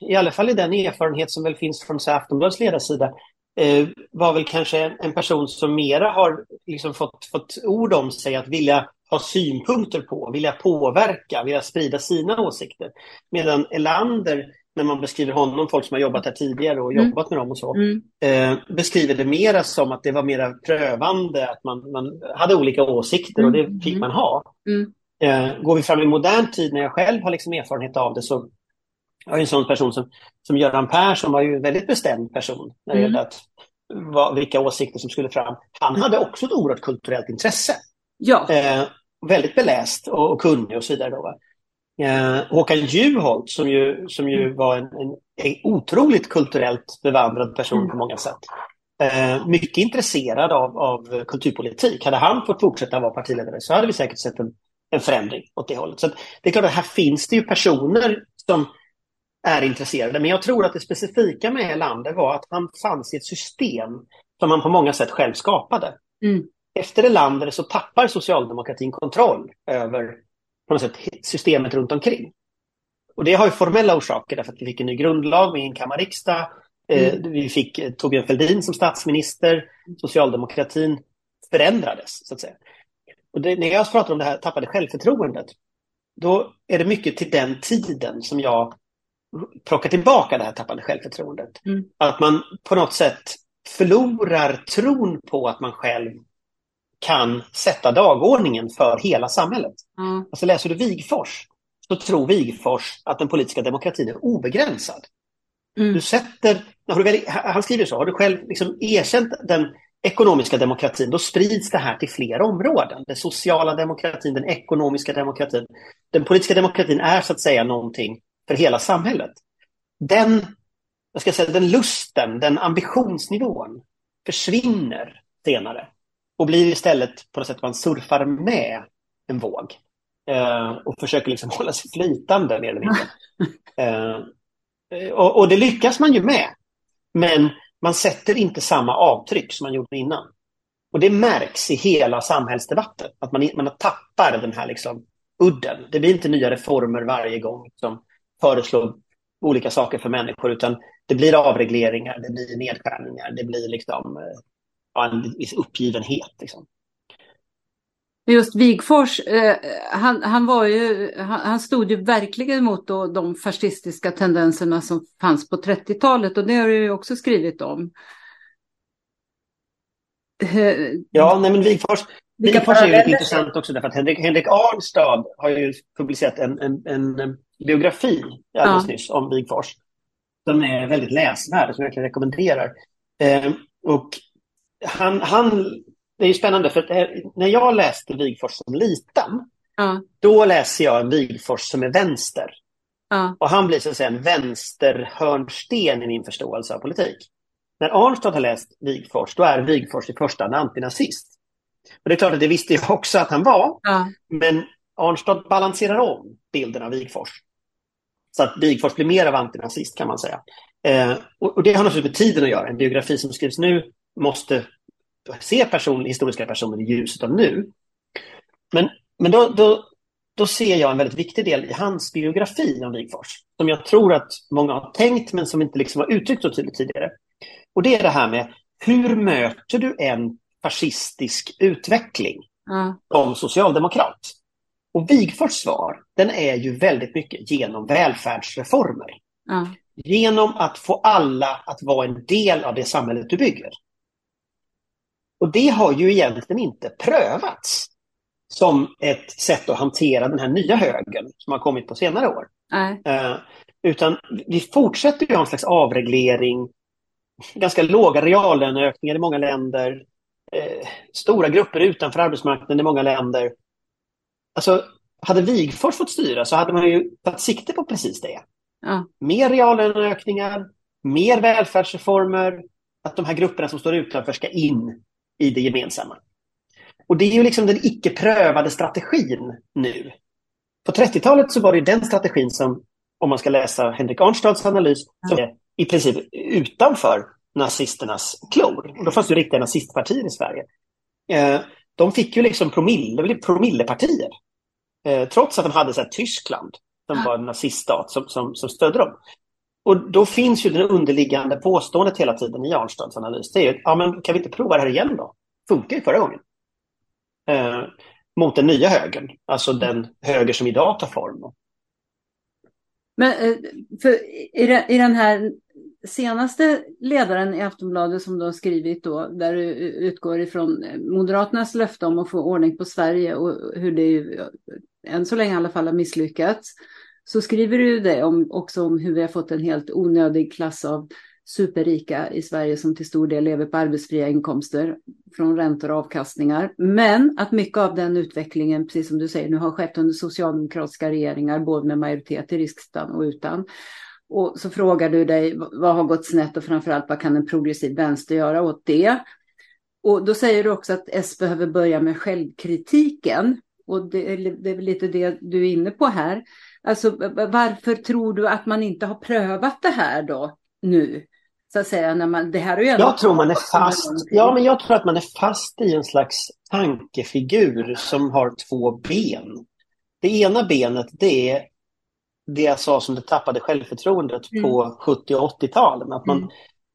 i alla fall i den erfarenhet som väl finns från Aftonbladets ledarsida, eh, var väl kanske en person som mera har liksom fått, fått ord om sig att vilja ha synpunkter på, vilja påverka, vilja sprida sina åsikter. Medan Elander, när man beskriver honom, folk som har jobbat här tidigare och mm. jobbat med dem och så, mm. eh, beskriver det mera som att det var mera prövande, att man, man hade olika åsikter och det mm. fick man ha. Mm. Eh, går vi fram i modern tid, när jag själv har liksom erfarenhet av det, så jag en sån person som, som Göran Persson var ju en väldigt bestämd person när det mm. gällde att, vad, vilka åsikter som skulle fram. Han hade också ett oerhört kulturellt intresse. Ja. Eh, väldigt beläst och, och kunnig och så vidare. Då, eh, Håkan Juholt som ju, som ju mm. var en, en, en otroligt kulturellt bevandrad person mm. på många sätt. Eh, mycket intresserad av, av kulturpolitik. Hade han fått fortsätta vara partiledare så hade vi säkert sett en, en förändring åt det hållet. Så det är klart att här finns det ju personer som är intresserade. Men jag tror att det specifika med Erlander var att han fanns i ett system som han på många sätt själv skapade. Mm. Efter Erlander så tappar socialdemokratin kontroll över på något sätt, systemet runt omkring. Och det har ju formella orsaker därför att vi fick en ny grundlag med enkammarriksdag. Eh, mm. vi fick eh, Torbjörn Fälldin som statsminister. Socialdemokratin förändrades, så att säga. Och det, när jag pratar om det här tappade självförtroendet, då är det mycket till den tiden som jag plocka tillbaka det här tappade självförtroendet. Mm. Att man på något sätt förlorar tron på att man själv kan sätta dagordningen för hela samhället. Mm. Alltså läser du Wigfors så tror Wigfors att den politiska demokratin är obegränsad. Mm. Du sätter har du väl, han skriver så, har du själv liksom erkänt den ekonomiska demokratin, då sprids det här till fler områden. Den sociala demokratin, den ekonomiska demokratin. Den politiska demokratin är så att säga någonting för hela samhället. Den, jag ska säga, den lusten, den ambitionsnivån försvinner senare och blir istället på något sätt man surfar med en våg eh, och försöker liksom (laughs) hålla sig flytande mer eller mindre. (laughs) eh, och, och, det lyckas man ju med. Men man sätter inte samma avtryck som man gjorde innan. Och det märks i hela samhällsdebatten, att man, man tappar den här liksom udden. Det blir inte nya reformer varje gång som föreslår olika saker för människor, utan det blir avregleringar, det blir nedskärningar, det blir liksom eh, ja, en viss uppgivenhet. Liksom. Just Wigfors, eh, han, han, var ju, han, han, stod ju verkligen mot då, de fascistiska tendenserna som fanns på 30-talet och det har du ju också skrivit om. Eh, ja, nej men Wigfors, Wigfors är ju lite intressant också därför att Henrik, Henrik Arnstad har ju publicerat en, en, en biografi alldeles ja. nyss om Wigfors. Som är väldigt läsvärd, som jag verkligen rekommenderar. Eh, och han, han det är spännande för att när jag läste Wigfors som liten, ja. då läser jag en Wigfors som är vänster. Ja. Och han blir så att säga en vänsterhörnsten i min förståelse av politik. När Arnstad har läst Wigfors, då är Wigfors i första hand antinazist. Och det är klart att det visste jag också att han var. Ja. Men Arnstad balanserar om bilden av Wigfors. Så att Wigfors blir mer av antinazist kan man säga. Eh, och, och, det har naturligtvis med tiden att göra. En biografi som skrivs nu måste se person, historiska personer i ljuset av nu. Men, men då, då, då ser jag en väldigt viktig del i hans biografi om Wigfors, som jag tror att många har tänkt men som inte liksom har uttryckt så tydligt tidigare. Och det är det här med hur möter du en fascistisk utveckling mm. som socialdemokrat? Och Wigfors svar, den är ju väldigt mycket genom välfärdsreformer. Mm. Genom att få alla att vara en del av det samhället du bygger. Och det har ju egentligen inte prövats som ett sätt att hantera den här nya högen som har kommit på senare år. Uh, utan vi fortsätter ju ha en slags avreglering, ganska låga reallöneökningar i många länder, uh, stora grupper utanför arbetsmarknaden i många länder. Alltså, hade Wigfors fått styra så hade man ju tagit sikte på precis det. Ja. Mer reallöneökningar, mer välfärdsreformer, att de här grupperna som står utanför ska in i det gemensamma. Och det är ju liksom den icke prövade strategin nu. På 30-talet så var det den strategin som, om man ska läsa Henrik Arnstads analys, som är i princip utanför nazisternas klor. Och då fanns det riktiga nazistpartier i Sverige. De fick ju liksom promille, promillepartier. Eh, trots att de hade så här, Tyskland, som var en naziststat, som, som, som stödde dem. Och då finns ju det underliggande påståendet hela tiden i Arnstads analys. Det är ju, ja men kan vi inte prova det här igen då? Funkar ju förra gången. Eh, mot den nya högern, alltså den höger som idag tar form. Men eh, i den här senaste ledaren i Aftonbladet som du har skrivit då, där du utgår ifrån eh, Moderaternas löfte om att få ordning på Sverige och hur det än så länge i alla fall har misslyckats så skriver du det om, också om hur vi har fått en helt onödig klass av superrika i Sverige som till stor del lever på arbetsfria inkomster från räntor och avkastningar. Men att mycket av den utvecklingen, precis som du säger, nu har skett under socialdemokratiska regeringar, både med majoritet i riksdagen och utan. Och så frågar du dig vad har gått snett och framförallt vad kan en progressiv vänster göra åt det? Och då säger du också att S behöver börja med självkritiken. Och det är, det är väl lite det du är inne på här. Alltså varför tror du att man inte har prövat det här då nu? Så att säga, när man, det här är ju jag tror man är fast. Ja, men jag tror att man är fast i en slags tankefigur som har två ben. Det ena benet det är det jag sa som det tappade självförtroendet mm. på 70 och 80-talen. Att man, mm.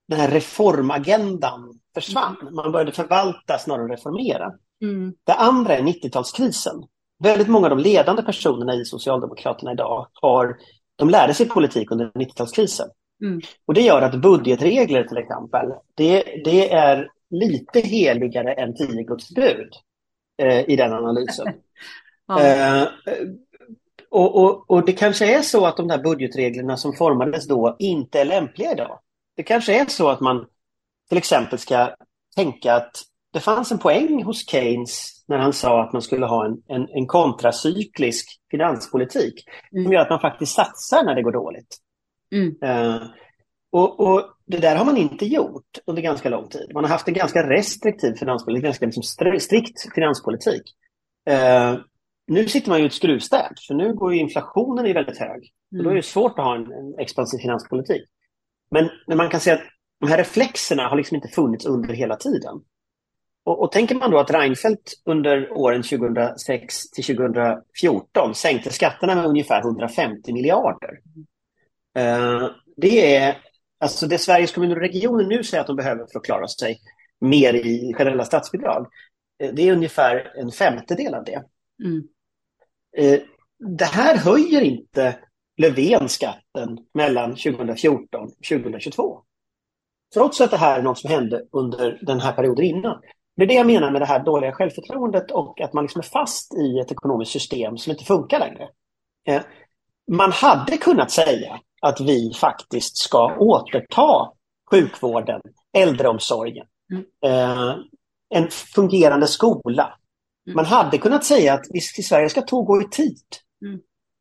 Den här reformagendan försvann. Mm. Man började förvalta snarare än reformera. Mm. Det andra är 90-talskrisen. Väldigt många av de ledande personerna i Socialdemokraterna idag har, de lärde sig politik under 90-talskrisen. Mm. Och det gör att budgetregler till exempel, det, det är lite heligare än tio Guds bud eh, i den analysen. (laughs) ja. eh, och, och, och, det kanske är så att de där budgetreglerna som formades då inte är lämpliga idag. Det kanske är så att man till exempel ska tänka att det fanns en poäng hos Keynes när han sa att man skulle ha en, en, en kontracyklisk finanspolitik som gör att man faktiskt satsar när det går dåligt. Mm. Uh, och, och, Det där har man inte gjort under ganska lång tid. Man har haft en ganska restriktiv finanspolitik, ganska liksom strikt finanspolitik. Uh, nu sitter man ju i ett skruvstäd, för nu går inflationen är väldigt hög. Mm. Då är det svårt att ha en, en expansiv finanspolitik. Men, men man kan säga att de här reflexerna har liksom inte funnits under hela tiden. Och, och tänker man då att Reinfeldt under åren 2006 till 2014 sänkte skatterna med ungefär 150 miljarder. Uh, det är alltså det Sveriges kommuner och regioner nu säger att de behöver för att klara sig mer i generella statsbidrag. Uh, det är ungefär en femtedel av det. Mm. Uh, det här höjer inte Löfven skatten mellan 2014 och 2022. Trots att det här är något som hände under den här perioden innan. Det är det jag menar med det här dåliga självförtroendet och att man liksom är fast i ett ekonomiskt system som inte funkar längre. Eh, man hade kunnat säga att vi faktiskt ska återta sjukvården, äldreomsorgen, mm. Eh, en fungerande skola. Mm. Man hade kunnat säga att vi i Sverige ska tåg gå i tid. Mm.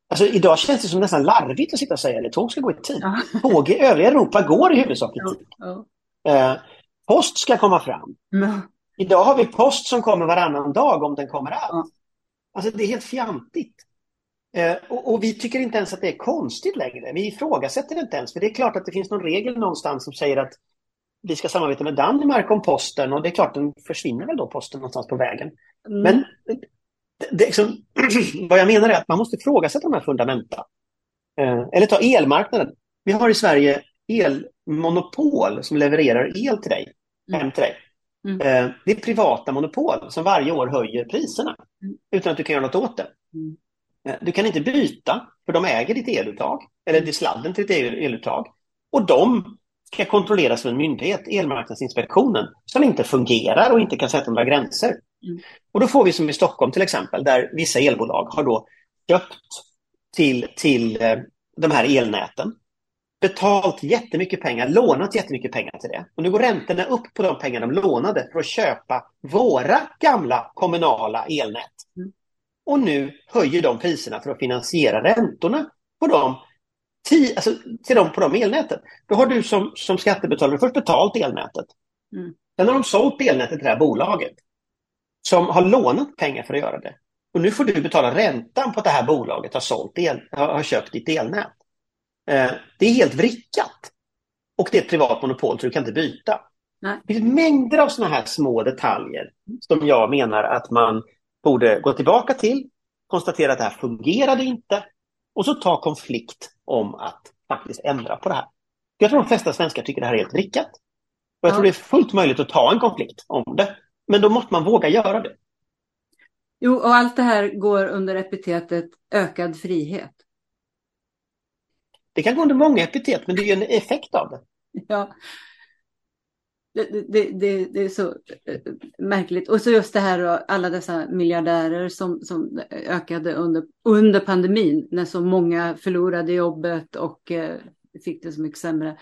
Alltså, idag känns det som nästan larvigt att sitta och säga att tåg ska gå i tid. (laughs) Tåg i övriga Europa går i huvudsak i tid. Eh, post ska komma fram. Idag har vi post som kommer varannan dag om den kommer alls. Alltså det är helt fjantigt. Eh, och, och, vi tycker inte ens att det är konstigt längre. Vi ifrågasätter det inte ens. För det är klart att det finns någon regel någonstans som säger att vi ska samarbeta med Danmark om posten och det är klart den försvinner väl då posten någonstans på vägen. Mm. Men det, liksom, (clears throat) vad jag menar är att man måste ifrågasätta de här fundamenta. Eh, eller ta elmarknaden. Vi har i Sverige elmonopol som levererar el till dig, mm. hem till dig. Mm. Eh, det är privata monopol som varje år höjer priserna mm. utan att du kan göra något åt det. Mm. Eh, du kan inte byta, för de äger ditt eluttag, eller är sladden till ditt eluttag. Och de ska kontrolleras av en myndighet, Elmarknadsinspektionen, som inte fungerar och inte kan sätta några gränser. Mm. Och då får vi som i Stockholm till exempel, där vissa elbolag har då köpt till, till eh, de här elnäten, betalt jättemycket pengar, lånat jättemycket pengar till det. Och nu går räntorna upp på de pengar de lånade för att köpa våra gamla kommunala elnät. Mm. Och nu höjer de priserna för att finansiera räntorna på de 10, alltså, till dem på de elnäten. Då har du som, som skattebetalare först betalt elnätet. Mm. Sen har de sålt elnätet till det här bolaget som har lånat pengar för att göra det. Och nu får du betala räntan på att det här bolaget har, sålt el, har, köpt ditt elnät. Eh, det är helt vrickat. Och det är ett privat monopol så du kan inte byta. Nej. Det finns mängder av sådana här små detaljer som jag menar att man borde gå tillbaka till, konstatera att det här fungerade inte och så ta konflikt om att faktiskt ändra på det här. Jag tror de flesta svenskar tycker det här är helt vrickat. Och jag ja. tror det är fullt möjligt att ta en konflikt om det. Men då måste man våga göra det. Jo, och allt det här går under epitetet ökad frihet. Det kan gå under många epitet, men det är ju en effekt av det. Ja. Det, det, det, det, är så eh, märkligt. Och så just det här och alla dessa miljardärer som, som ökade under, under pandemin när så många förlorade jobbet och eh, fick det så mycket sämre.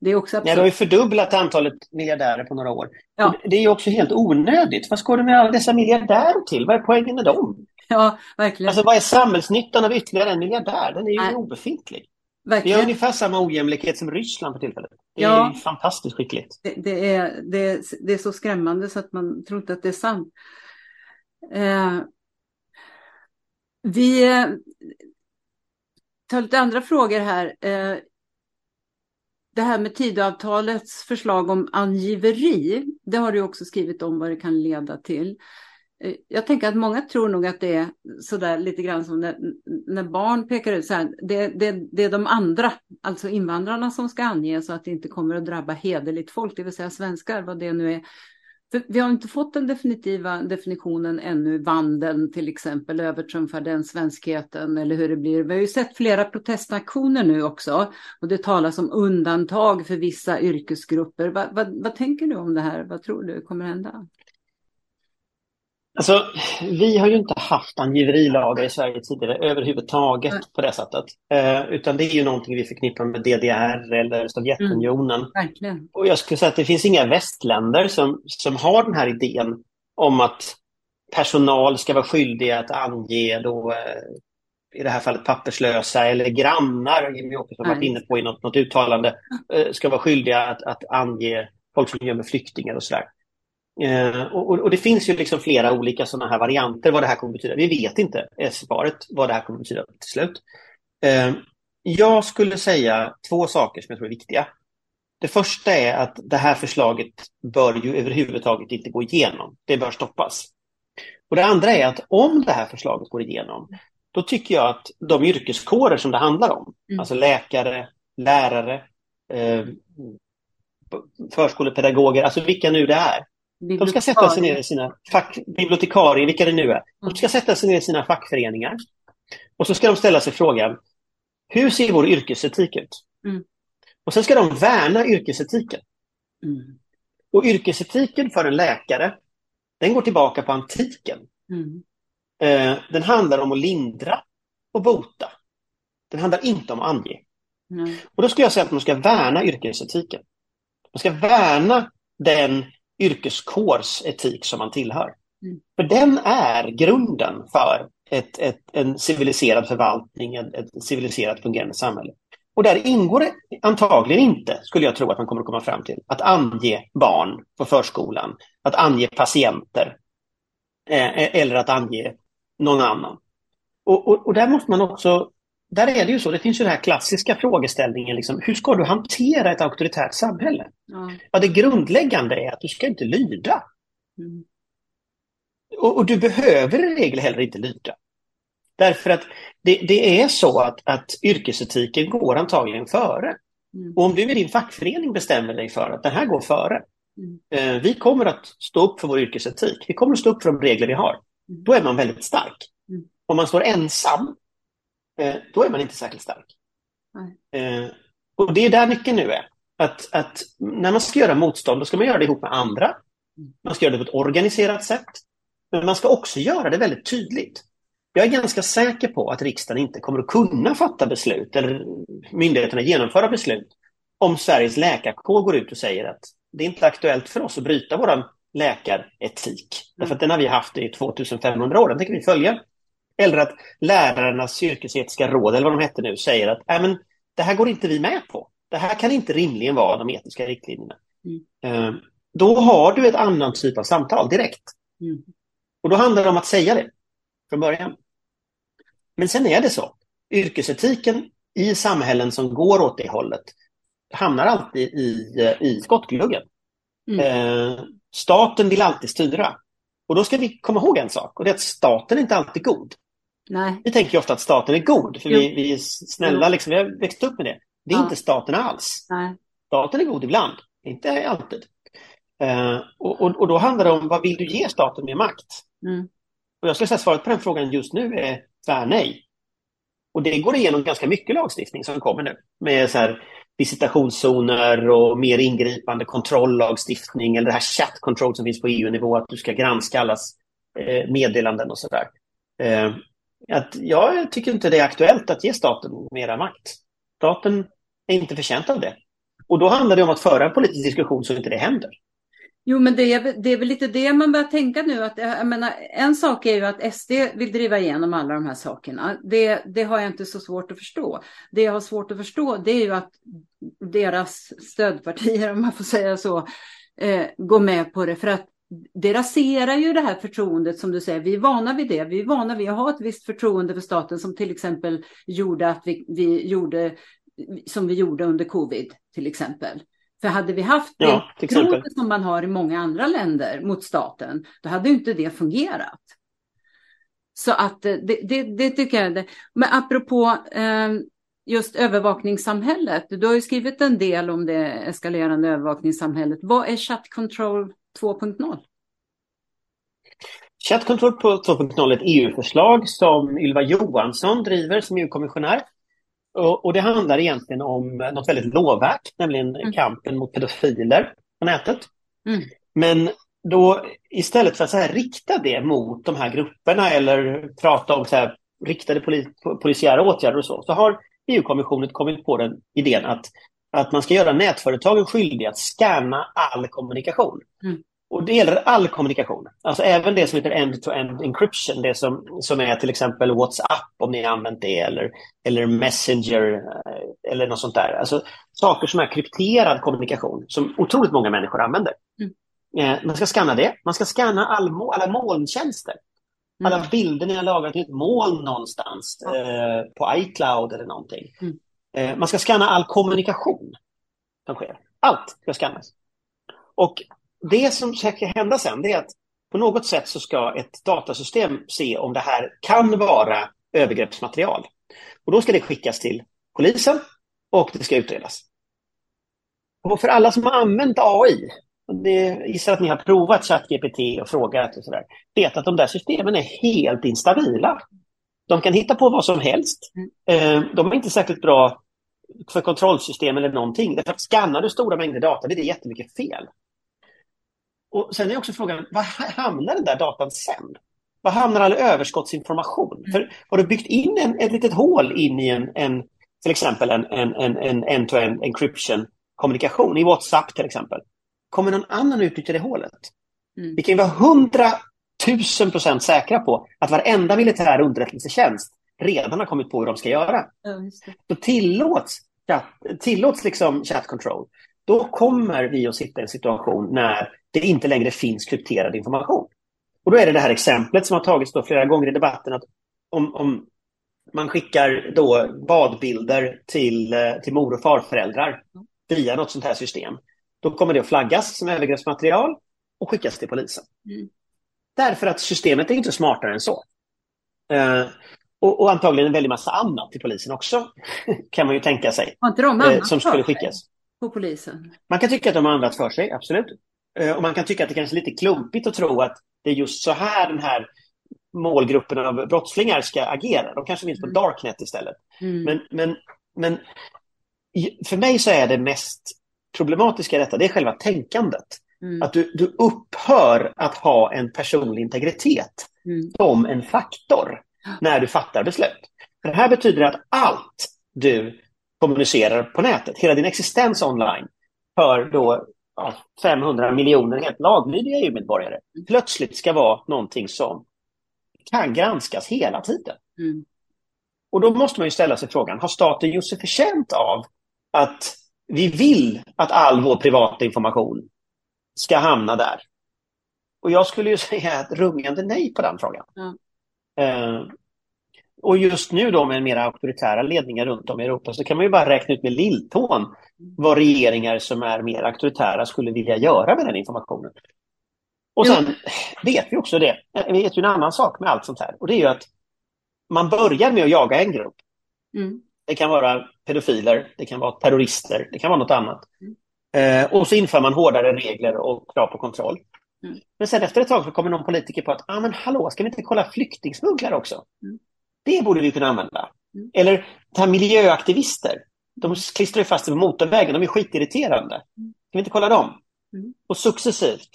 Det är också absurd. Ja, det har ju fördubblat antalet miljardärer på några år. Ja. Det är ju också helt onödigt. Vad ska du med alla dessa miljardärer till? Vad är poängen med dem? Ja, verkligen. Alltså vad är samhällsnyttan av ytterligare en miljardär? Den är ju Nej. obefintlig. Verkligen. Vi har ungefär samma ojämlikhet som Ryssland för tillfället. Det ja, är fantastiskt skickligt. Det, det, är, det, det, är så skrämmande så att man tror inte att det är sant. Eh, vi eh, tar lite andra frågor här. Eh, det här med Tidöavtalets förslag om angiveri, det har du också skrivit om vad det kan leda till. Eh, jag tänker att många tror nog att det är sådär lite grann som när, när barn pekar ut så här, det, det, det, är de andra, alltså invandrarna som ska ange så att det inte kommer att drabba hederligt folk, det vill säga svenskar, vad det nu är. För vi har inte fått den definitiva definitionen ännu, vandeln till exempel, övertrumfar den svenskheten eller hur det blir. Vi har ju sett flera protestaktioner nu också och det talas om undantag för vissa yrkesgrupper. Va, va, vad tänker du om det här? Vad tror du kommer hända? Alltså, vi har ju inte haft angiverilagar i Sverige tidigare överhuvudtaget mm. på det sättet. Eh, utan det är ju någonting vi förknippar med DDR eller Sovjetunionen. Mm, och jag skulle säga att det finns inga västländer som, som har den här idén om att personal ska vara skyldiga att ange då, eh, i det här fallet papperslösa eller grannar, Jimmie Åkesson har varit inne på i något, något uttalande, eh, ska vara skyldiga att, att ange folk som gömmer flyktingar och sådär. Eh, och, och, det finns ju liksom flera olika sådana här varianter vad det här kommer betyda. Vi vet inte, svaret, vad det här kommer betyda till slut. Eh, jag skulle säga två saker som jag tror är viktiga. Det första är att det här förslaget bör ju överhuvudtaget inte gå igenom. Det bör stoppas. Och det andra är att om det här förslaget går igenom, då tycker jag att de yrkeskårer som det handlar om, mm. alltså läkare, lärare, eh, förskolepedagoger, alltså vilka nu det är, de ska sätta sig ner i sina fack, bibliotekarier, vilka det nu är. De ska sätta sig ner i sina fackföreningar. Och så ska de ställa sig frågan, hur ser vår yrkesetik ut? Mm. Och sen ska de värna yrkesetiken. Mm. Och yrkesetiken för en läkare, den går tillbaka på antiken. Mm. Eh, den handlar om att lindra och bota. Den handlar inte om att ange. Och då skulle jag säga att man ska värna yrkesetiken. Man ska värna den yrkeskårs etik som man tillhör. Mm. För den är grunden för ett, ett, en civiliserad förvaltning, ett, ett civiliserat fungerande samhälle. Och där ingår det antagligen inte, skulle jag tro att man kommer att komma fram till, att ange barn på förskolan, att ange patienter eh, eller att ange någon annan. Och, och, och, där måste man också, där är det ju så, det finns ju den här klassiska frågeställningen, liksom, hur ska du hantera ett auktoritärt samhälle? Ja. ja det grundläggande är att du ska inte lyda. Mm. Och, och, du behöver i regel heller inte lyda. Därför att det, det är så att, att yrkesetiken går antagligen före. Mm. Och om du i din fackförening bestämmer dig för att den här går före, mm. eh, vi kommer att stå upp för vår yrkesetik, vi kommer att stå upp för de regler vi har, mm. då är man väldigt stark. Mm. Om man står ensam, då är man inte särskilt stark. Eh, och det är där nyckeln nu är. Att, att när man ska göra motstånd, då ska man göra det ihop med andra. Man ska göra det på ett organiserat sätt. Men man ska också göra det väldigt tydligt. Jag är ganska säker på att riksdagen inte kommer att kunna fatta beslut eller myndigheterna genomföra beslut om Sveriges läkarkår går ut och säger att det är inte aktuellt för oss att bryta vår läkaretik. Mm. Därför att den har vi haft i 2500 år, den tänker vi följa. Eller att lärarnas yrkesetiska råd, eller vad de hette nu, säger att äh, men, det här går inte vi med på. Det här kan inte rimligen vara de etiska riktlinjerna. Mm. Uh, då har du ett annan typ av samtal direkt. Mm. Och då handlar det om att säga det från början. Men sen är det så. Yrkesetiken i samhällen som går åt det hållet hamnar alltid i, i skottgluggen. Mm. Eh, staten vill alltid styra. Och då ska vi komma ihåg en sak och det är att staten är inte alltid god. Nej. Vi tänker ofta att staten är god för vi, vi, är snälla, liksom, vi har växt upp med det. Det är ja. inte staten alls. Nej. Staten är god ibland, inte alltid. Eh, och, och, och, då handlar det om vad vill du ge staten med makt? Mm. Och jag skulle säga svaret på den frågan just nu är tvärnej. Och det går igenom ganska mycket lagstiftning som kommer nu med så här visitationszoner och mer ingripande kontrolllagstiftning eller det här chat control som finns på EU-nivå, att du ska granska allas eh, meddelanden och sådär. Att jag tycker inte det är aktuellt att ge staten mera makt. Staten är inte förtjänt av det. Och då handlar det om att föra en politisk diskussion så inte det händer. Jo, men det är, det är väl lite det man börjar tänka nu. Att, eh, jag menar, en sak är ju att SD vill driva igenom alla de här sakerna. Det, det har jag inte så svårt att förstå. Det jag har svårt att förstå det är ju att deras stödpartier, om man får säga så, eh, går med på det. För att det raserar ju det här förtroendet som du säger. Vi är vana vid det. Vi är vana vid att ha ett visst förtroende för staten som till exempel gjorde att vi, vi gjorde som vi gjorde under covid till exempel. För hade vi haft ja, det förtroende som man har i många andra länder mot staten, då hade inte det fungerat. Så att det, det, det tycker jag. Men apropå eh, just övervakningssamhället. Du har ju skrivit en del om det eskalerande övervakningssamhället. Vad är Chat Control 2.0? Chat Control 2.0 är ett EU-förslag som Ylva Johansson driver som EU-kommissionär. Och, och, det handlar egentligen om något väldigt lovvärt, nämligen mm. kampen mot pedofiler på nätet. Mm. Men då istället för att så här, rikta det mot de här grupperna eller prata om så här, riktade poli polisiära åtgärder och så, så har EU-kommissionen kommit på den idén att, att man ska göra nätföretagen skyldiga att scanna all kommunikation. Mm. Och det gäller all kommunikation, alltså även det som heter end-to-end encryption, det som, som är till exempel WhatsApp om ni har använt det eller, eller Messenger eh, eller något sånt där. Alltså saker som är krypterad kommunikation som otroligt många människor använder. Mm. Eh, man ska scanna det, man ska scanna all, alla molntjänster. Mm. Alla bilder ni har lagrat i ett moln någonstans, eh, på iCloud eller någonting. Mm. Eh, man ska scanna all kommunikation som sker. Allt ska scannas. Och det som ska hända sen det är att på något sätt så ska ett datasystem se om det här kan vara övergreppsmaterial. Och då ska det skickas till polisen och det ska utredas. Och för alla som har använt AI, det gissar att ni har provat ChatGPT och frågat och sådär, vet att de där systemen är helt instabila. De kan hitta på vad som helst. Mm. Eh, de är inte särskilt bra för kontrollsystem eller någonting. Därför att skannar du stora mängder data, det är jättemycket fel. Och sen är också frågan, var hamnar den där datan sen? Var hamnar all överskottsinformation? Mm. För har du byggt in en, ett litet hål in i en, en till exempel en, en, en, en end-to-end encryption kommunikation i WhatsApp till exempel. Kommer någon annan utnyttja det hålet? Mm. Vi kan ju vara hundra tusen procent säkra på att varenda militär underrättelsetjänst redan har kommit på hur de ska göra. Ja, Så tillåts, tillåts liksom chat control, då kommer vi att sitta i en situation när det inte längre finns krypterad information. Och då är det det här exemplet som har tagits då flera gånger i debatten att om, om man skickar då badbilder till, eh, till mor och farföräldrar via något sånt här system, då kommer det att flaggas som övergreppsmaterial och skickas till polisen. Mm. Därför att systemet är inte smartare än så. Och, och, antagligen en väldig massa annat till polisen också, (laughs) kan man ju tänka sig. Har inte de uh, som skulle skickas. På polisen? Man kan tycka att de har annat för sig, absolut. Uh, och man kan tycka att det kanske är lite klumpigt att tro att det är just så här den här målgruppen av brottslingar ska agera. De kanske finns på mm. Darknet istället. Mm. Men, men, men för mig så är det mest problematiska i detta, det är själva tänkandet. Mm. Att du, du upphör att ha en personlig integritet mm. som en faktor när du fattar beslut. För det här betyder att allt du kommunicerar på nätet, hela din existens online, för då ja, 500 miljoner helt laglydiga EU-medborgare, mm. plötsligt ska vara någonting som kan granskas hela tiden. Mm. Och då måste man ju ställa sig frågan, har staten gjort sig förtjänt av att vi vill att all vår privata information ska hamna där? Och jag skulle ju (laughs) säga ett rungande nej på den frågan. Mm. Uh, och just nu då med mer auktoritära ledningar runt om i Europa så kan man ju bara räkna ut med lilltån vad regeringar som är mer auktoritära skulle vilja göra med den informationen. Och sen vet vi också det, vi vet ju en annan sak med allt sånt här och det är ju att man börjar med att jaga en grupp. Mm. Det kan vara pedofiler, det kan vara terrorister, det kan vara något annat. Mm. Eh, och så inför man hårdare regler och krav på kontroll. Mm. Men sen efter ett tag så kommer någon politiker på att, ah, men hallå, ska vi inte kolla flyktingsmugglare också? Mm. Det borde vi kunna använda. Mm. Eller här miljöaktivister, de klistrar ju fast sig på motorvägen, de är skitirriterande. Mm. Ska vi inte kolla dem? Mm. Och successivt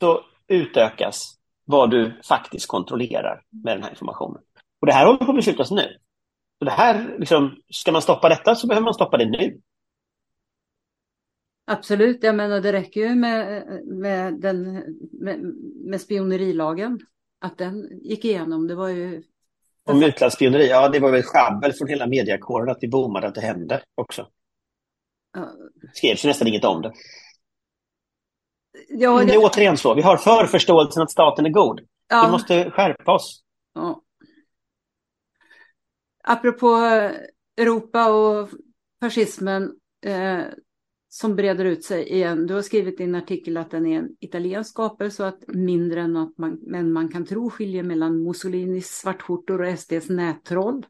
så utökas vad du faktiskt kontrollerar med den här informationen. Och det här håller på att beslutas nu. Så det här, liksom, ska man stoppa detta så behöver man stoppa det nu. Absolut, jag menar det räcker ju med, med, den, med, med spionerilagen. Att den gick igenom, det var ju... Om utlandsspioneri, ja det var väl sjabbel från hela mediakåren att vi bommade att det hände också. Ja. Det skrevs ju nästan inget om det. Ja, det... det är återigen så, vi har för förståelsen att staten är god. Ja. Vi måste skärpa oss. Ja apropå Europa och fascismen eh, som breder ut sig igen. Du har skrivit i en artikel att den är en italiensk skapelse och att mindre än att man, men man kan tro skiljer mellan Mussolinis svartskjortor och SDs nättroll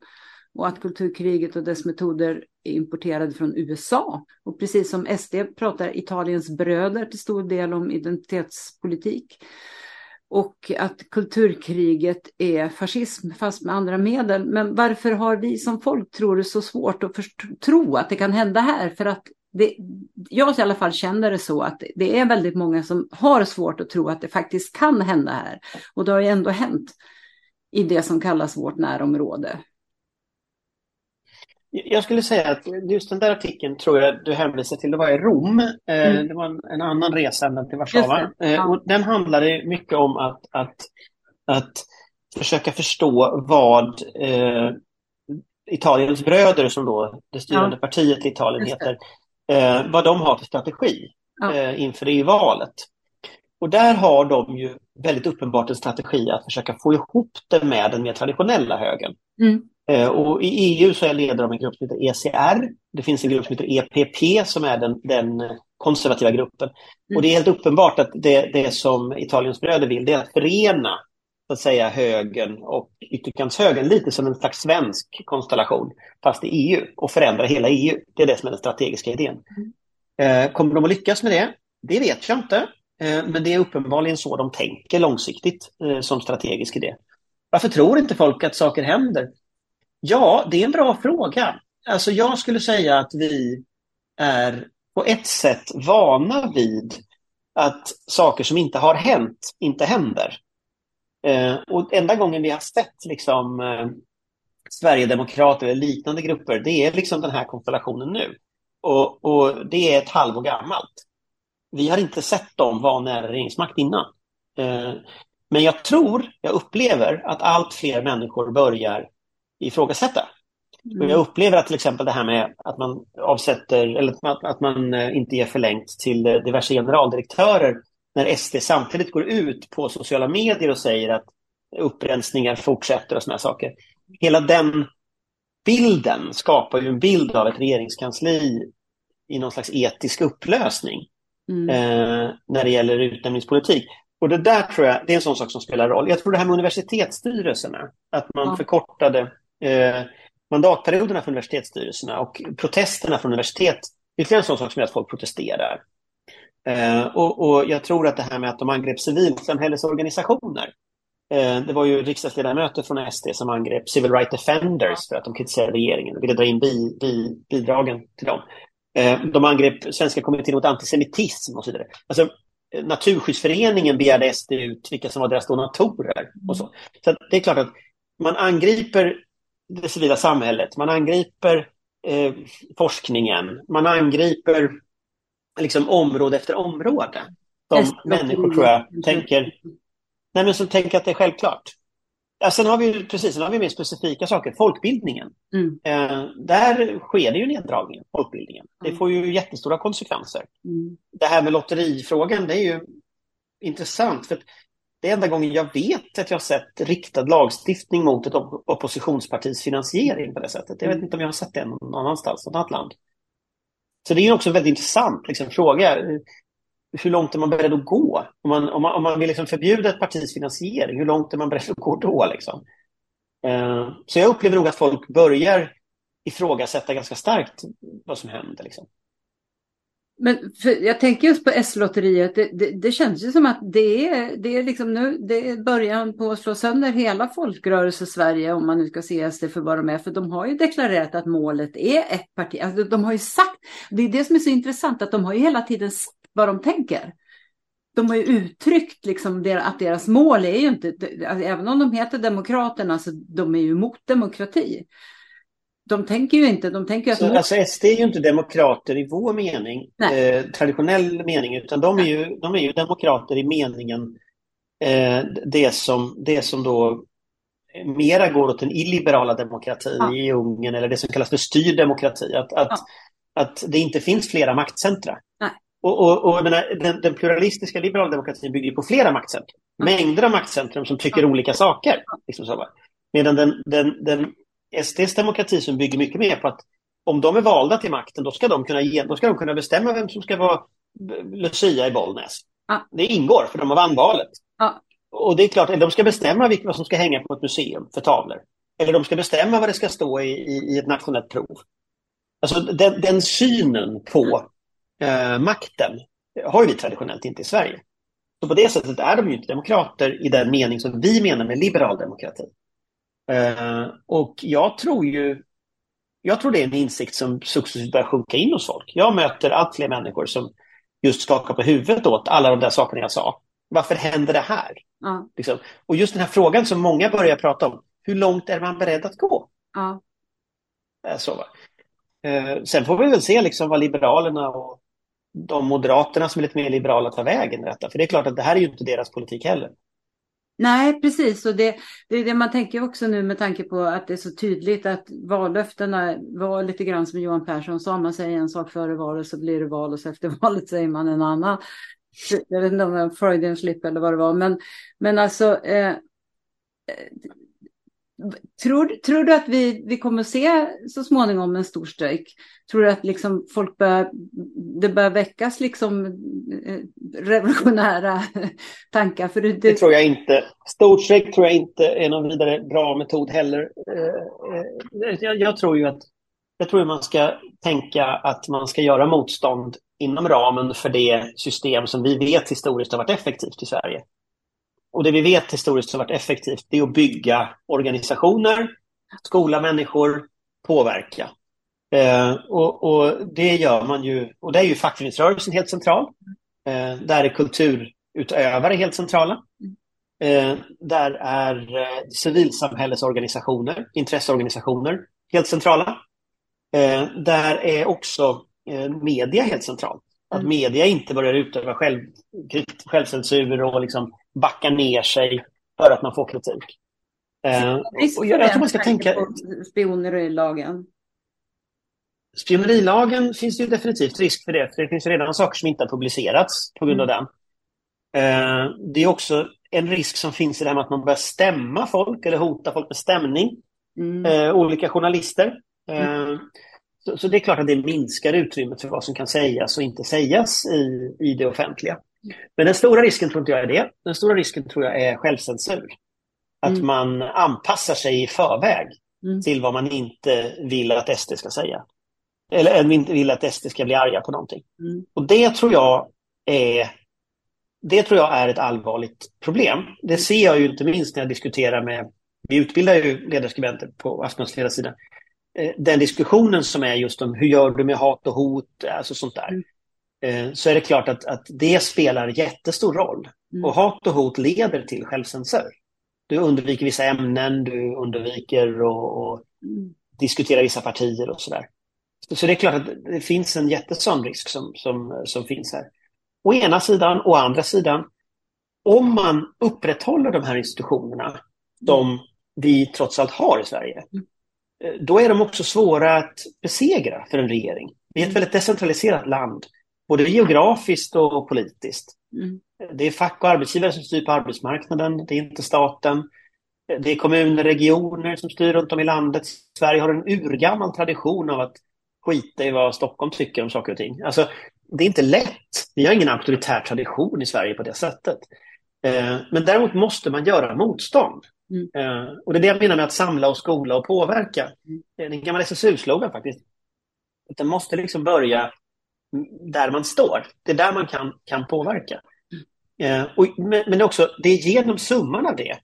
och att kulturkriget och dess metoder är importerade från USA. Och precis som SD pratar Italiens bröder till stor del om identitetspolitik och att kulturkriget är fascism fast med andra medel. Men varför har vi som folk tror det så svårt att tro att det kan hända här? För att det, jag i alla fall känner det så att det är väldigt många som har svårt att tro att det faktiskt kan hända här. Och det har ju ändå hänt i det som kallas vårt närområde. Jag skulle säga att just den där artikeln tror jag du hänvisar till, det var i Rom. Eh, mm. Det var en, en, annan resa än till Warszawa. Ja. Eh, och den handlade mycket om att, att, att försöka förstå vad eh, Italiens bröder, som då det styrande ja. partiet i Italien heter, eh, vad de har för strategi ja. eh, inför EU-valet. Och där har de ju väldigt uppenbart en strategi att försöka få ihop det med den mer traditionella högern. Mm. Eh, och I EU så är ledare av en grupp som heter ECR. Det finns en grupp som heter EPP som är den, den konservativa gruppen. Mm. Och det är helt uppenbart att det, det som Italiens bröder vill det är att förena så att säga högern och ytterkantshögern lite som en slags svensk konstellation fast i EU och förändra hela EU. Det är det som är den strategiska idén. Mm. Kommer de att lyckas med det? Det vet jag inte. Eh, men det är uppenbarligen så de tänker långsiktigt eh, som strategisk idé. Varför tror inte folk att saker händer? Ja, det är en bra fråga. Alltså jag skulle säga att vi är på ett sätt vana vid att saker som inte har hänt inte händer. Eh, och enda gången vi har sett liksom, eh, Sverigedemokrater eller liknande grupper, det är liksom den här konstellationen nu. Och, och, det är ett halvår gammalt. Vi har inte sett dem vara nära regeringsmakt innan. Eh, men jag tror, jag upplever att allt fler människor börjar ifrågasätta. Mm. Och jag upplever att till exempel det här med att man avsätter, eller att, att man eh, inte ger förlängt till eh, diverse generaldirektörer när SD samtidigt går ut på sociala medier och säger att upprensningar fortsätter och sådana saker. Hela den bilden skapar ju en bild av ett regeringskansli i någon slags etisk upplösning mm. eh, när det gäller utnämningspolitik. Och det där tror jag, det är en sån sak som spelar roll. Jag tror det här med universitetsstyrelserna, att man ja. förkortade eh, mandatperioderna för universitetsstyrelserna och protesterna från universitet, ytterligare en sån sak som gör att folk protesterar. Eh, och, och, jag tror att det här med att de angrep civilsamhällesorganisationer. Eh, det var ju riksdagsledamöter från SD som angrep Civil Rights Defenders för att de kritiserade regeringen och ville dra in bi, bi, bidragen till dem. Eh, de angrep Svenska kommittén mot antisemitism och så vidare. Alltså, eh, Naturskyddsföreningen begärde SD ut vilka som var deras donatorer och så. Så det är klart att man angriper det civila samhället, man angriper eh, forskningen, man angriper liksom område efter område. Som människor tror jag tänker, nej men som tänker att det är självklart. Ja, sen har vi precis, sen har vi mer specifika saker, folkbildningen. Mm. Eh, där sker det ju neddragningar, folkbildningen. Det mm. får ju jättestora konsekvenser. Mm. Det här med lotterifrågan, det är ju intressant. för det är enda gången jag vet att jag har sett riktad lagstiftning mot ett oppositionspartis finansiering på det sättet. Jag vet mm. inte om jag har sett det någon annanstans, något annat land. Så det är också en väldigt intressant liksom, fråga. Hur långt är man beredd att gå? Om man, om man, om man vill liksom förbjuda ett partis finansiering, hur långt är man beredd att gå då? Liksom? Uh, så jag upplever nog att folk börjar ifrågasätta ganska starkt vad som händer. Liksom. Men jag tänker just på S-lotteriet, det, det, det, känns ju som att det är, det är liksom nu, det är början på att slå sönder hela folkrörelse-Sverige om man nu ska se SD för vad de är. För de har ju deklarerat att målet är ett parti. Alltså, de har ju sagt, det är det som är så intressant, att de har ju hela tiden sagt vad de tänker. De har ju uttryckt liksom att deras mål är ju inte, alltså, även om de heter Demokraterna, så de är ju emot demokrati de tänker ju inte, de tänker att... Så, alltså SD är ju inte demokrater i vår mening, eh, traditionell mening, utan de är, ju, de är ju demokrater i meningen eh, det, som, det som då mera går åt den illiberala demokratin ja. i Ungern eller det som kallas för styrd demokrati. Att, att, ja. att det inte finns flera maktcentra. Nej. Och, och, och menar, den, den, pluralistiska liberala demokratin bygger på flera maktcentrum. Ja. Mängder av maktcentrum som tycker olika saker. Liksom så. Medan den, den, den SDs demokrati som bygger mycket mer på att om de är valda till makten, då ska de kunna, ge, då ska de kunna bestämma vem som ska vara Lucia i Bollnäs. Ja. Det ingår, för de har vann valet. Ja. Och det är klart, de ska bestämma vad som ska hänga på ett museum för tavlor. Eller de ska bestämma vad det ska stå i, i, i ett nationellt prov. Alltså den, den synen på eh, makten har vi traditionellt inte i Sverige. Så på det sättet är de ju inte demokrater i den mening som vi menar med liberal demokrati. Eh, och jag tror ju Jag tror det är en insikt som successivt börjar sjunka in hos folk. Jag möter allt fler människor som just skakar på huvudet åt alla de där sakerna jag sa. Varför händer det här? Ja. Liksom. Och just den här frågan som många börjar prata om. Hur långt är man beredd att gå? Ja. Så, va? Eh, sen får vi väl se liksom vad Liberalerna och de Moderaterna som är lite mer liberala tar vägen i detta. För det är klart att det här är ju inte deras politik heller. Nej, precis. Och det, det är det man tänker också nu med tanke på att det är så tydligt att vallöftena var lite grann som Johan Persson sa. Man säger en sak före valet så blir det val och så efter (laughs) valet säger man en annan. Jag vet inte om det var Freudian slip eller vad det var. Men, men alltså, eh, Tror, tror du att vi, vi kommer att se så småningom en stor strejk? Tror du att liksom folk bör, det börjar väckas liksom eh, revolutionära (laughs) tankar? För det, det... det tror jag inte. Stor strejk tror jag inte är någon vidare bra metod heller. Eh, eh, jag, jag tror ju att jag tror att man ska tänka att man ska göra motstånd inom ramen för det system som vi vet historiskt har varit effektivt i Sverige. Och det vi vet historiskt har varit effektivt, det är att bygga organisationer, skola människor, påverka. Eh, och, och, det gör man ju, och det är ju fackföreningsrörelsen helt central. Eh, där är kulturutövare helt centrala. Eh, där är eh, civilsamhällesorganisationer, intresseorganisationer helt centrala. Eh, där är också eh, media helt centralt. Att mm. media inte börjar utöva själv, självcensur och liksom backar ner sig för att man får kritik. Eh, och jag, jag tror man ska tänka... Spionerilagen? Spionerilagen finns det ju definitivt risk för det. För det finns redan saker som inte har publicerats på grund av mm. den. Eh, det är också en risk som finns i det här med att man börjar stämma folk eller hota folk med stämning. Mm. Eh, olika journalister. Eh, mm. Så, så, det är klart att det minskar utrymmet för vad som kan sägas och inte sägas i, i det offentliga. Men den stora risken tror inte jag är det. Den stora risken tror jag är självcensur. Att mm. man anpassar sig i förväg mm. till vad man inte vill att SD ska säga. Eller inte vill att SD ska bli arga på någonting. Mm. Och det tror jag är det tror jag är ett allvarligt problem. Det ser jag ju inte minst när jag diskuterar med, vi utbildar ju ledarskribenter på Aftonbladets ledarsida. Eh, den diskussionen som är just om hur gör du med hat och hot, alltså sånt där. Mm. Eh, så är det klart att, att det spelar jättestor roll. Mm. Och hat och hot leder till självcensur. Du undviker vissa ämnen, du undviker att mm. diskutera vissa partier och sådär. Så, så det är klart att det finns en jättesån risk som, som, som finns här. Å ena sidan, å andra sidan, om man upprätthåller de här institutionerna, mm. de vi trots allt har i Sverige, mm. eh, då är de också svåra att besegra för en regering. Vi är ett mm. väldigt decentraliserat land både geografiskt och politiskt. Mm. Det är fack och arbetsgivare som styr på arbetsmarknaden, det är inte staten. Det är kommuner och regioner som styr runt om i landet. Sverige har en urgammal tradition av att skita i vad Stockholm tycker om saker och ting. Alltså, det är inte lätt. Vi har ingen auktoritär tradition i Sverige på det sättet. Eh, men däremot måste man göra motstånd. Mm. Eh, och det är det jag menar med att samla och skola och påverka. Mm. Det är en gammal SSU-slogan faktiskt. Den måste liksom börja där man står. Det är där man kan, kan påverka. Eh, och, men, men också, det är genom summan av det.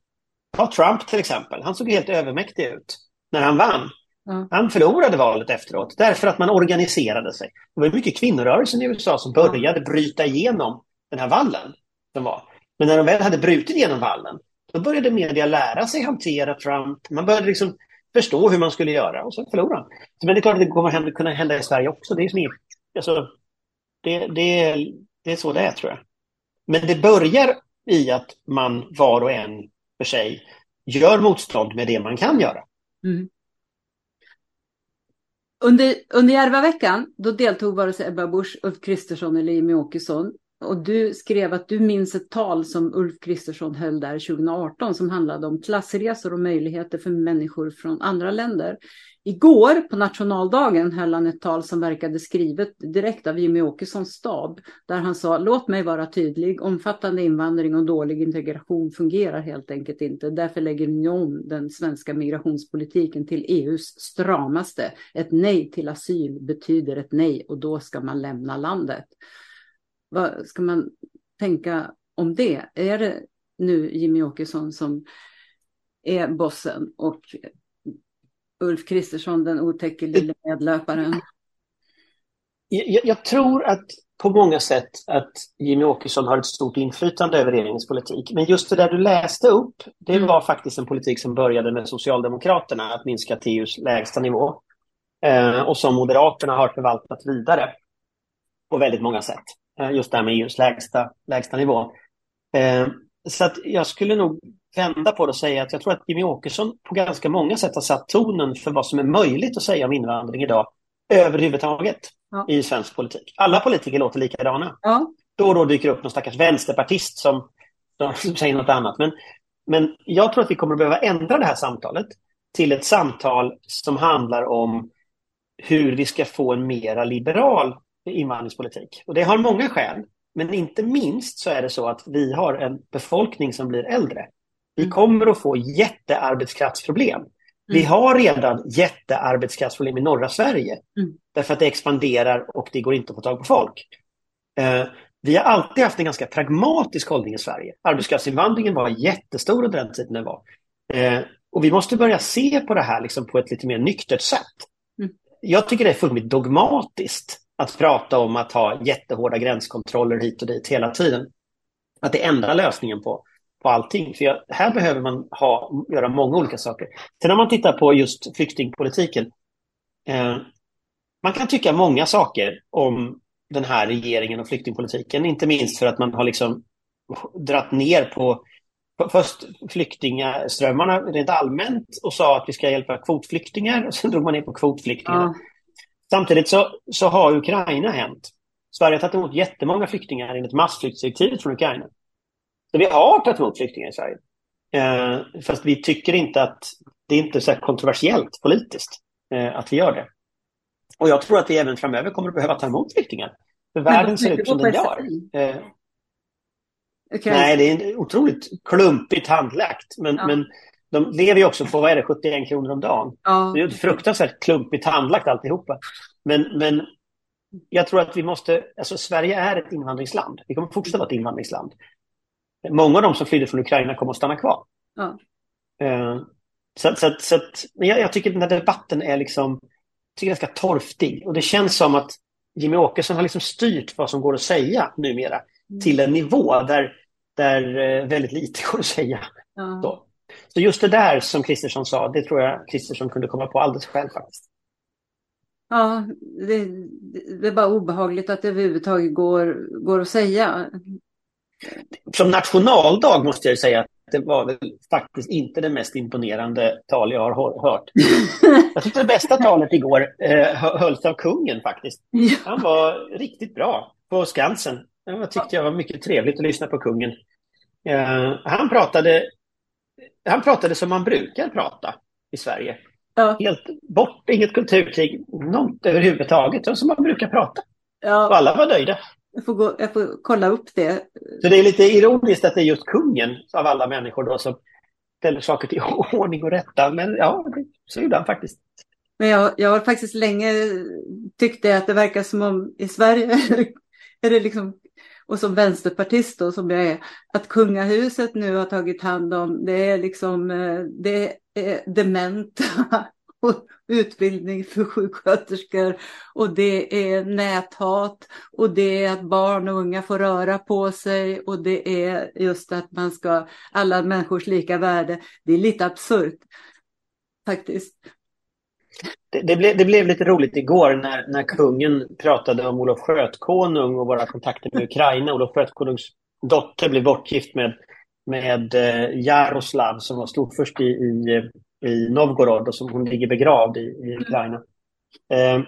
Ta Trump till exempel. Han såg helt övermäktig ut när han vann. Mm. Han förlorade valet efteråt därför att man organiserade sig. Det var mycket kvinnorörelsen i USA som började bryta igenom den här vallen. Som var. Men när de väl hade brutit igenom vallen, då började media lära sig hantera Trump. Man började liksom förstå hur man skulle göra och så förlorade han. Men det är klart att det kommer att kunna hända i Sverige också. Det är som alltså, det, det, det är så det är tror jag. Men det börjar i att man var och en för sig gör motstånd med det man kan göra. Mm. Under, under Järvaveckan då deltog vare sig Ebba Busch, Ulf Kristersson eller Jimmie Åkesson. Och du skrev att du minns ett tal som Ulf Kristersson höll där 2018 som handlade om klassresor och möjligheter för människor från andra länder. Igår på nationaldagen höll han ett tal som verkade skrivet direkt av Jimmy Åkessons stab, där han sa låt mig vara tydlig, omfattande invandring och dålig integration fungerar helt enkelt inte. Därför lägger ni om den svenska migrationspolitiken till EUs stramaste. Ett nej till asyl betyder ett nej och då ska man lämna landet. Vad ska man tänka om det? Är det nu Jimmy Åkesson som är bossen och Ulf Kristersson, den otäcke lille medlöparen? Jag, jag, tror att på många sätt att Jimmy Åkesson har ett stort inflytande över regeringens politik. Men just det där du läste upp, det mm. var faktiskt en politik som började med Socialdemokraterna, att minska TUs lägsta nivå. Eh, och som Moderaterna har förvaltat vidare på väldigt många sätt. Eh, just det här med EUs lägsta, lägsta nivå. Eh, så att jag skulle nog vända på det och säga att jag tror att Jimmy Åkesson på ganska många sätt har satt tonen för vad som är möjligt att säga om invandring idag överhuvudtaget ja. i svensk politik. Alla politiker låter likadana. Ja. Då och då dyker upp någon stackars vänsterpartist som, som säger något annat. Men, men jag tror att vi kommer att behöva ändra det här samtalet till ett samtal som handlar om hur vi ska få en mera liberal invandringspolitik. Och det har många skäl. Men inte minst så är det så att vi har en befolkning som blir äldre. Vi mm. kommer att få jättearbetskraftsproblem. Vi mm. har redan jättearbetskraftsproblem i norra Sverige. Mm. Därför att det expanderar och det går inte att få tag på folk. Eh, vi har alltid haft en ganska pragmatisk hållning i Sverige. Arbetskraftsinvandringen var jättestor under den tiden den var. Eh, och vi måste börja se på det här liksom på ett lite mer nyktert sätt. Mm. Jag tycker det är fullkomligt dogmatiskt att prata om att ha jättehårda gränskontroller hit och dit hela tiden. Att det ändrar lösningen på, på allting. För jag, här behöver man ha, göra många olika saker. Sen om man tittar på just flyktingpolitiken. Eh, man kan tycka många saker om den här regeringen och flyktingpolitiken. Inte minst för att man har liksom dratt ner på först flyktingaströmmarna rent allmänt och sa att vi ska hjälpa kvotflyktingar och sen drog man ner på kvotflyktingarna. Ja. Samtidigt så, så har Ukraina hänt. Sverige har tagit emot jättemånga flyktingar enligt massflyktsdirektivet från Ukraina. Så vi har tagit emot flyktingar i Sverige. Eh, fast vi tycker inte att det är inte så kontroversiellt politiskt eh, att vi gör det. Och jag tror att vi även framöver kommer att behöva ta emot flyktingar. För världen ser ut som den gör. Eh, okay. Nej, det är otroligt klumpigt handlagt. Men, ja. men de lever ju också på, vad är det, 71 kronor om dagen. Ja. Det är ju fruktansvärt klumpigt handlagt alltihopa. Men, men jag tror att vi måste, alltså Sverige är ett invandringsland. Vi kommer fortsätta vara ett invandringsland. Många av dem som flydde från Ukraina kommer att stanna kvar. Ja. Uh, så, så, så, men jag, jag, tycker den här debatten är liksom, tycker ganska torftig. Och det känns som att Jimmy Åkesson har liksom styrt vad som går att säga numera mm. till en nivå där, där uh, väldigt lite går att säga. Ja. Så just det där som Kristersson sa, det tror jag Kristersson kunde komma på alldeles själv faktiskt. Ja, det, det är bara obehagligt att det överhuvudtaget går, går att säga. Som nationaldag måste jag säga att det var väl faktiskt inte det mest imponerande tal jag har hört. (laughs) Jag tyckte det bästa talet igår eh, hölls av kungen faktiskt. Han var riktigt bra på Skansen. Jag tyckte jag var mycket trevligt att lyssna på kungen. Eh, han pratade han pratade som man brukar prata i Sverige. Ja. Helt bort, inget kulturkrig, något överhuvudtaget, som man brukar prata. Ja. Och alla var nöjda. Jag får, gå, jag får kolla upp det. Så det är lite ironiskt att det är just kungen av alla människor då som ställer saker till (laughs) ordning och rätta. Men ja, så gjorde han faktiskt. Men jag, jag har faktiskt länge tyckt att det verkar som om i Sverige (laughs) är det liksom och som vänsterpartist då, som jag är, att kungahuset nu har tagit hand om, det är liksom, eh, det är dementa (laughs) och utbildning för sjuksköterskor och det är näthat och det är att barn och unga får röra på sig och det är just att man ska, alla människors lika värde. Det är lite absurt faktiskt. Det, det, blev, det blev lite roligt igår när, när kungen pratade om Olof Skötkonung och våra kontakter med Ukraina. Olof Skötkonungs dotter blev bortgift med, med eh, Jaroslav som var storfurst i, i, i Novgorod och som hon ligger begravd i, i Ukraina. Eh,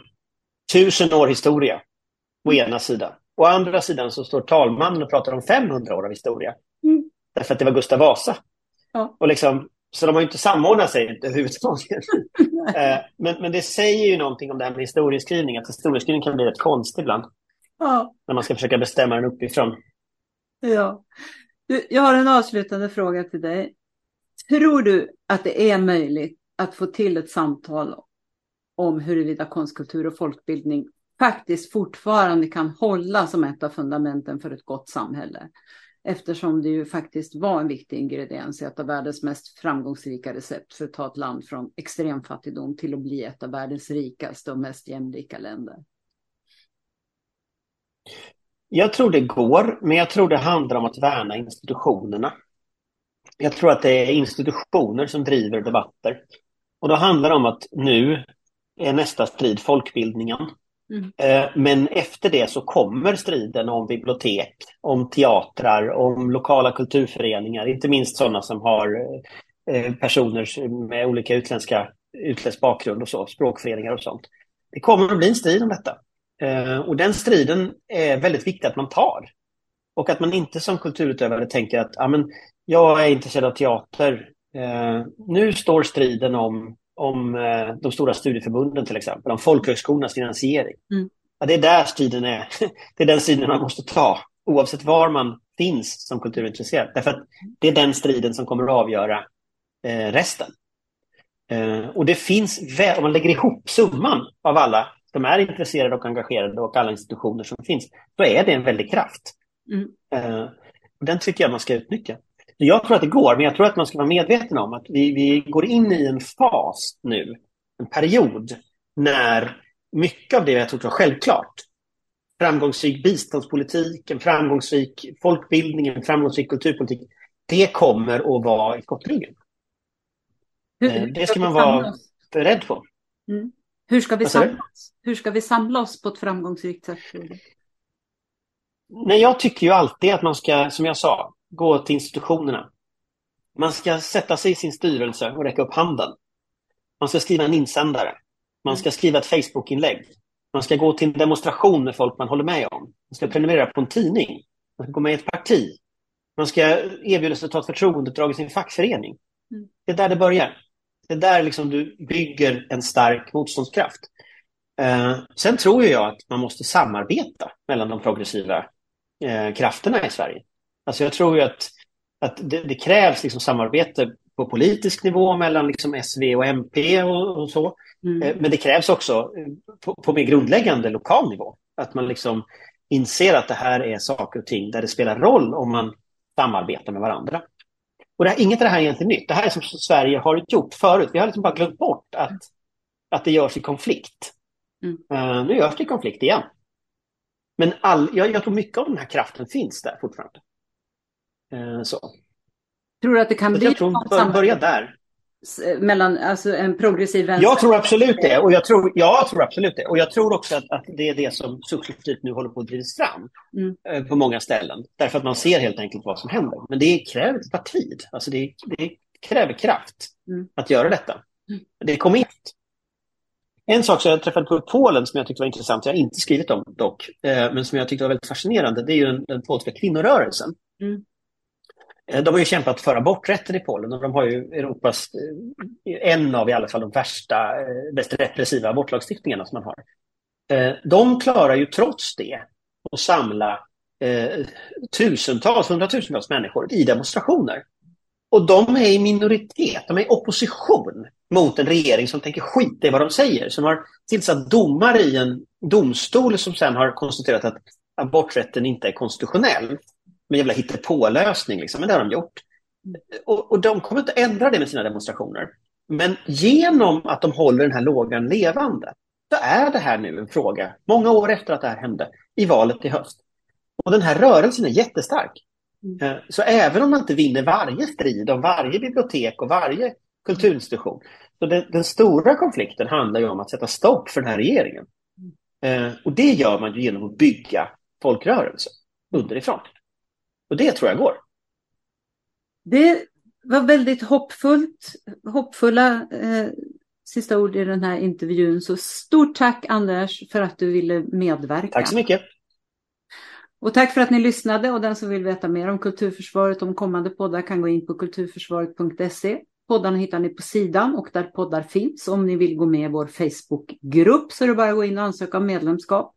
tusen år historia å ena sidan. Å andra sidan så står talmannen och pratar om 500 år av historia. Mm. Därför att det var Gustav Vasa. Ja. Och liksom, så de har ju inte samordnat sig överhuvudtaget. Eh, men, men det säger ju någonting om det här med historieskrivning, att historieskrivning kan bli rätt konstig ibland. Ja. När man ska försöka bestämma den uppifrån. Ja. Du, jag har en avslutande fråga till dig. Tror du att det är möjligt att få till ett samtal om huruvida konstkultur och folkbildning faktiskt fortfarande kan hålla som ett av fundamenten för ett gott samhälle? Eftersom det ju faktiskt var en viktig ingrediens i ett av världens mest framgångsrika recept för att ta ett land från extrem fattigdom till att bli ett av världens rikaste och mest jämlika länder. Jag tror det går, men jag tror det handlar om att värna institutionerna. Jag tror att det är institutioner som driver debatter. Och då handlar det om att nu är nästa strid folkbildningen. Mm. Eh, men efter det så kommer striden om bibliotek, om teatrar, om lokala kulturföreningar, inte minst sådana som har eh, personer med olika utländska utländsk bakgrund och så, språkföreningar och sånt. Det kommer att bli en strid om detta. Eh, och den striden är väldigt viktig att man tar. Och att man inte som kulturutövare tänker att ah, men, jag är intresserad av teater. nu står striden om om eh, de stora studieförbunden till exempel, om folkhögskolornas finansiering. Mm. Ja, det är där striden är. (laughs) Det är den striden man måste ta, oavsett var man finns som kulturintresserad. Därför att det är den striden som kommer att avgöra eh, resten. Eh, och det finns, om man lägger ihop summan av alla som är intresserade och engagerade och alla institutioner som finns, så är det en väldig kraft. Mm. Eh, den tycker jag man ska utnyttja. Jag tror att det går, men jag tror att man ska vara medveten om att vi, vi går in i en fas nu, en period, när mycket av det jag trott var självklart, framgångsrik biståndspolitik, en framgångsrik folkbildning, en framgångsrik kulturpolitik, det kommer att vara i skottgluggen. Eh, det ska man vara beredd på. Mm. Hur, ska vi? Hur ska vi samla oss på ett framgångsrikt sätt? Nej, jag tycker ju alltid att man ska, som jag sa, gå till institutionerna. Man ska sätta sig i sin styrelse och räcka upp handen. Man ska skriva en insändare. Man ska skriva ett Facebook-inlägg. Man ska gå till en demonstration med folk man håller med om. Man ska prenumerera på en tidning. Man ska gå med i ett parti. Man ska erbjuda sig att ta ett förtroendeuppdrag i sin fackförening. Mm. Det är där det börjar. Det är där liksom du bygger en stark motståndskraft. Eh, sen tror jag att man måste samarbeta mellan de progressiva eh, krafterna i Sverige. Alltså jag tror ju att, att det, det krävs liksom samarbete på politisk nivå mellan liksom SV och MP och, och så. Mm. Eh, men det krävs också eh, på, på mer grundläggande lokal nivå. Att man liksom inser att det här är saker och ting där det spelar roll om man samarbetar med varandra. Och det här, inget av det här är egentligen nytt. Det här är som Sverige har gjort förut. Vi har liksom bara glömt bort att, att det görs i konflikt. Mm. Uh, nu görs det i konflikt igen. Men all, jag, jag tror mycket av den här kraften finns där fortfarande. Eh, så. Tror du att det kan så bli jag tror, börja där. Mellan alltså en progressiv vänster? Jag tror absolut det. Och jag tror, ja, jag tror absolut det. Och jag tror också att, att det är det som successivt nu håller på att drivas fram mm. Eh, på många ställen. Därför att man ser helt enkelt vad som händer. Men det kräver par tid. Alltså det, det kräver kraft mm. att göra detta. Mm. Det kommer inte. En sak som jag träffade på i Polen som jag tyckte var intressant, jag har inte skrivit om dock, eh, men som jag tyckte var väldigt fascinerande, det är ju den, den polska kvinnorörelsen. Mm. Eh, de har ju kämpat för aborträtten i Polen och de har ju Europas, eh, en av i alla fall de värsta, eh, mest repressiva abortlagstiftningarna som man har. De klarar ju trots det att samla tusentals, hundratusentals människor i demonstrationer. Och de är i minoritet, de är i opposition mot en regering som tänker skita i vad de säger, som har tillsatt domare i en domstol som sen har konstaterat att aborträtten inte är konstitutionell med jävla hittepålösning, liksom. men det har de gjort. Och, och de kommer inte ändra det med sina demonstrationer. Men genom att de håller den här lågan levande, så är det här nu en fråga, många år efter att det här hände, i valet i höst. Och den här rörelsen är jättestark. Mm. Eh, så även om man inte vinner varje strid om varje bibliotek och varje kulturinstitution, så den, den stora konflikten handlar ju om att sätta stopp för den här regeringen. Mm. Eh, och det gör man genom att bygga folkrörelser underifrån. Och det tror jag går. Det var väldigt hoppfullt, hoppfulla eh, sista ord i den här intervjun. Så stort tack Anders för att du ville medverka. Tack så mycket. Och tack för att ni lyssnade och den som vill veta mer om Kulturförsvaret om kommande poddar kan gå in på kulturförsvaret.se. Poddarna hittar ni på sidan och där poddar finns. Om ni vill gå med i vår Facebookgrupp så är det bara att gå in och ansöka om medlemskap.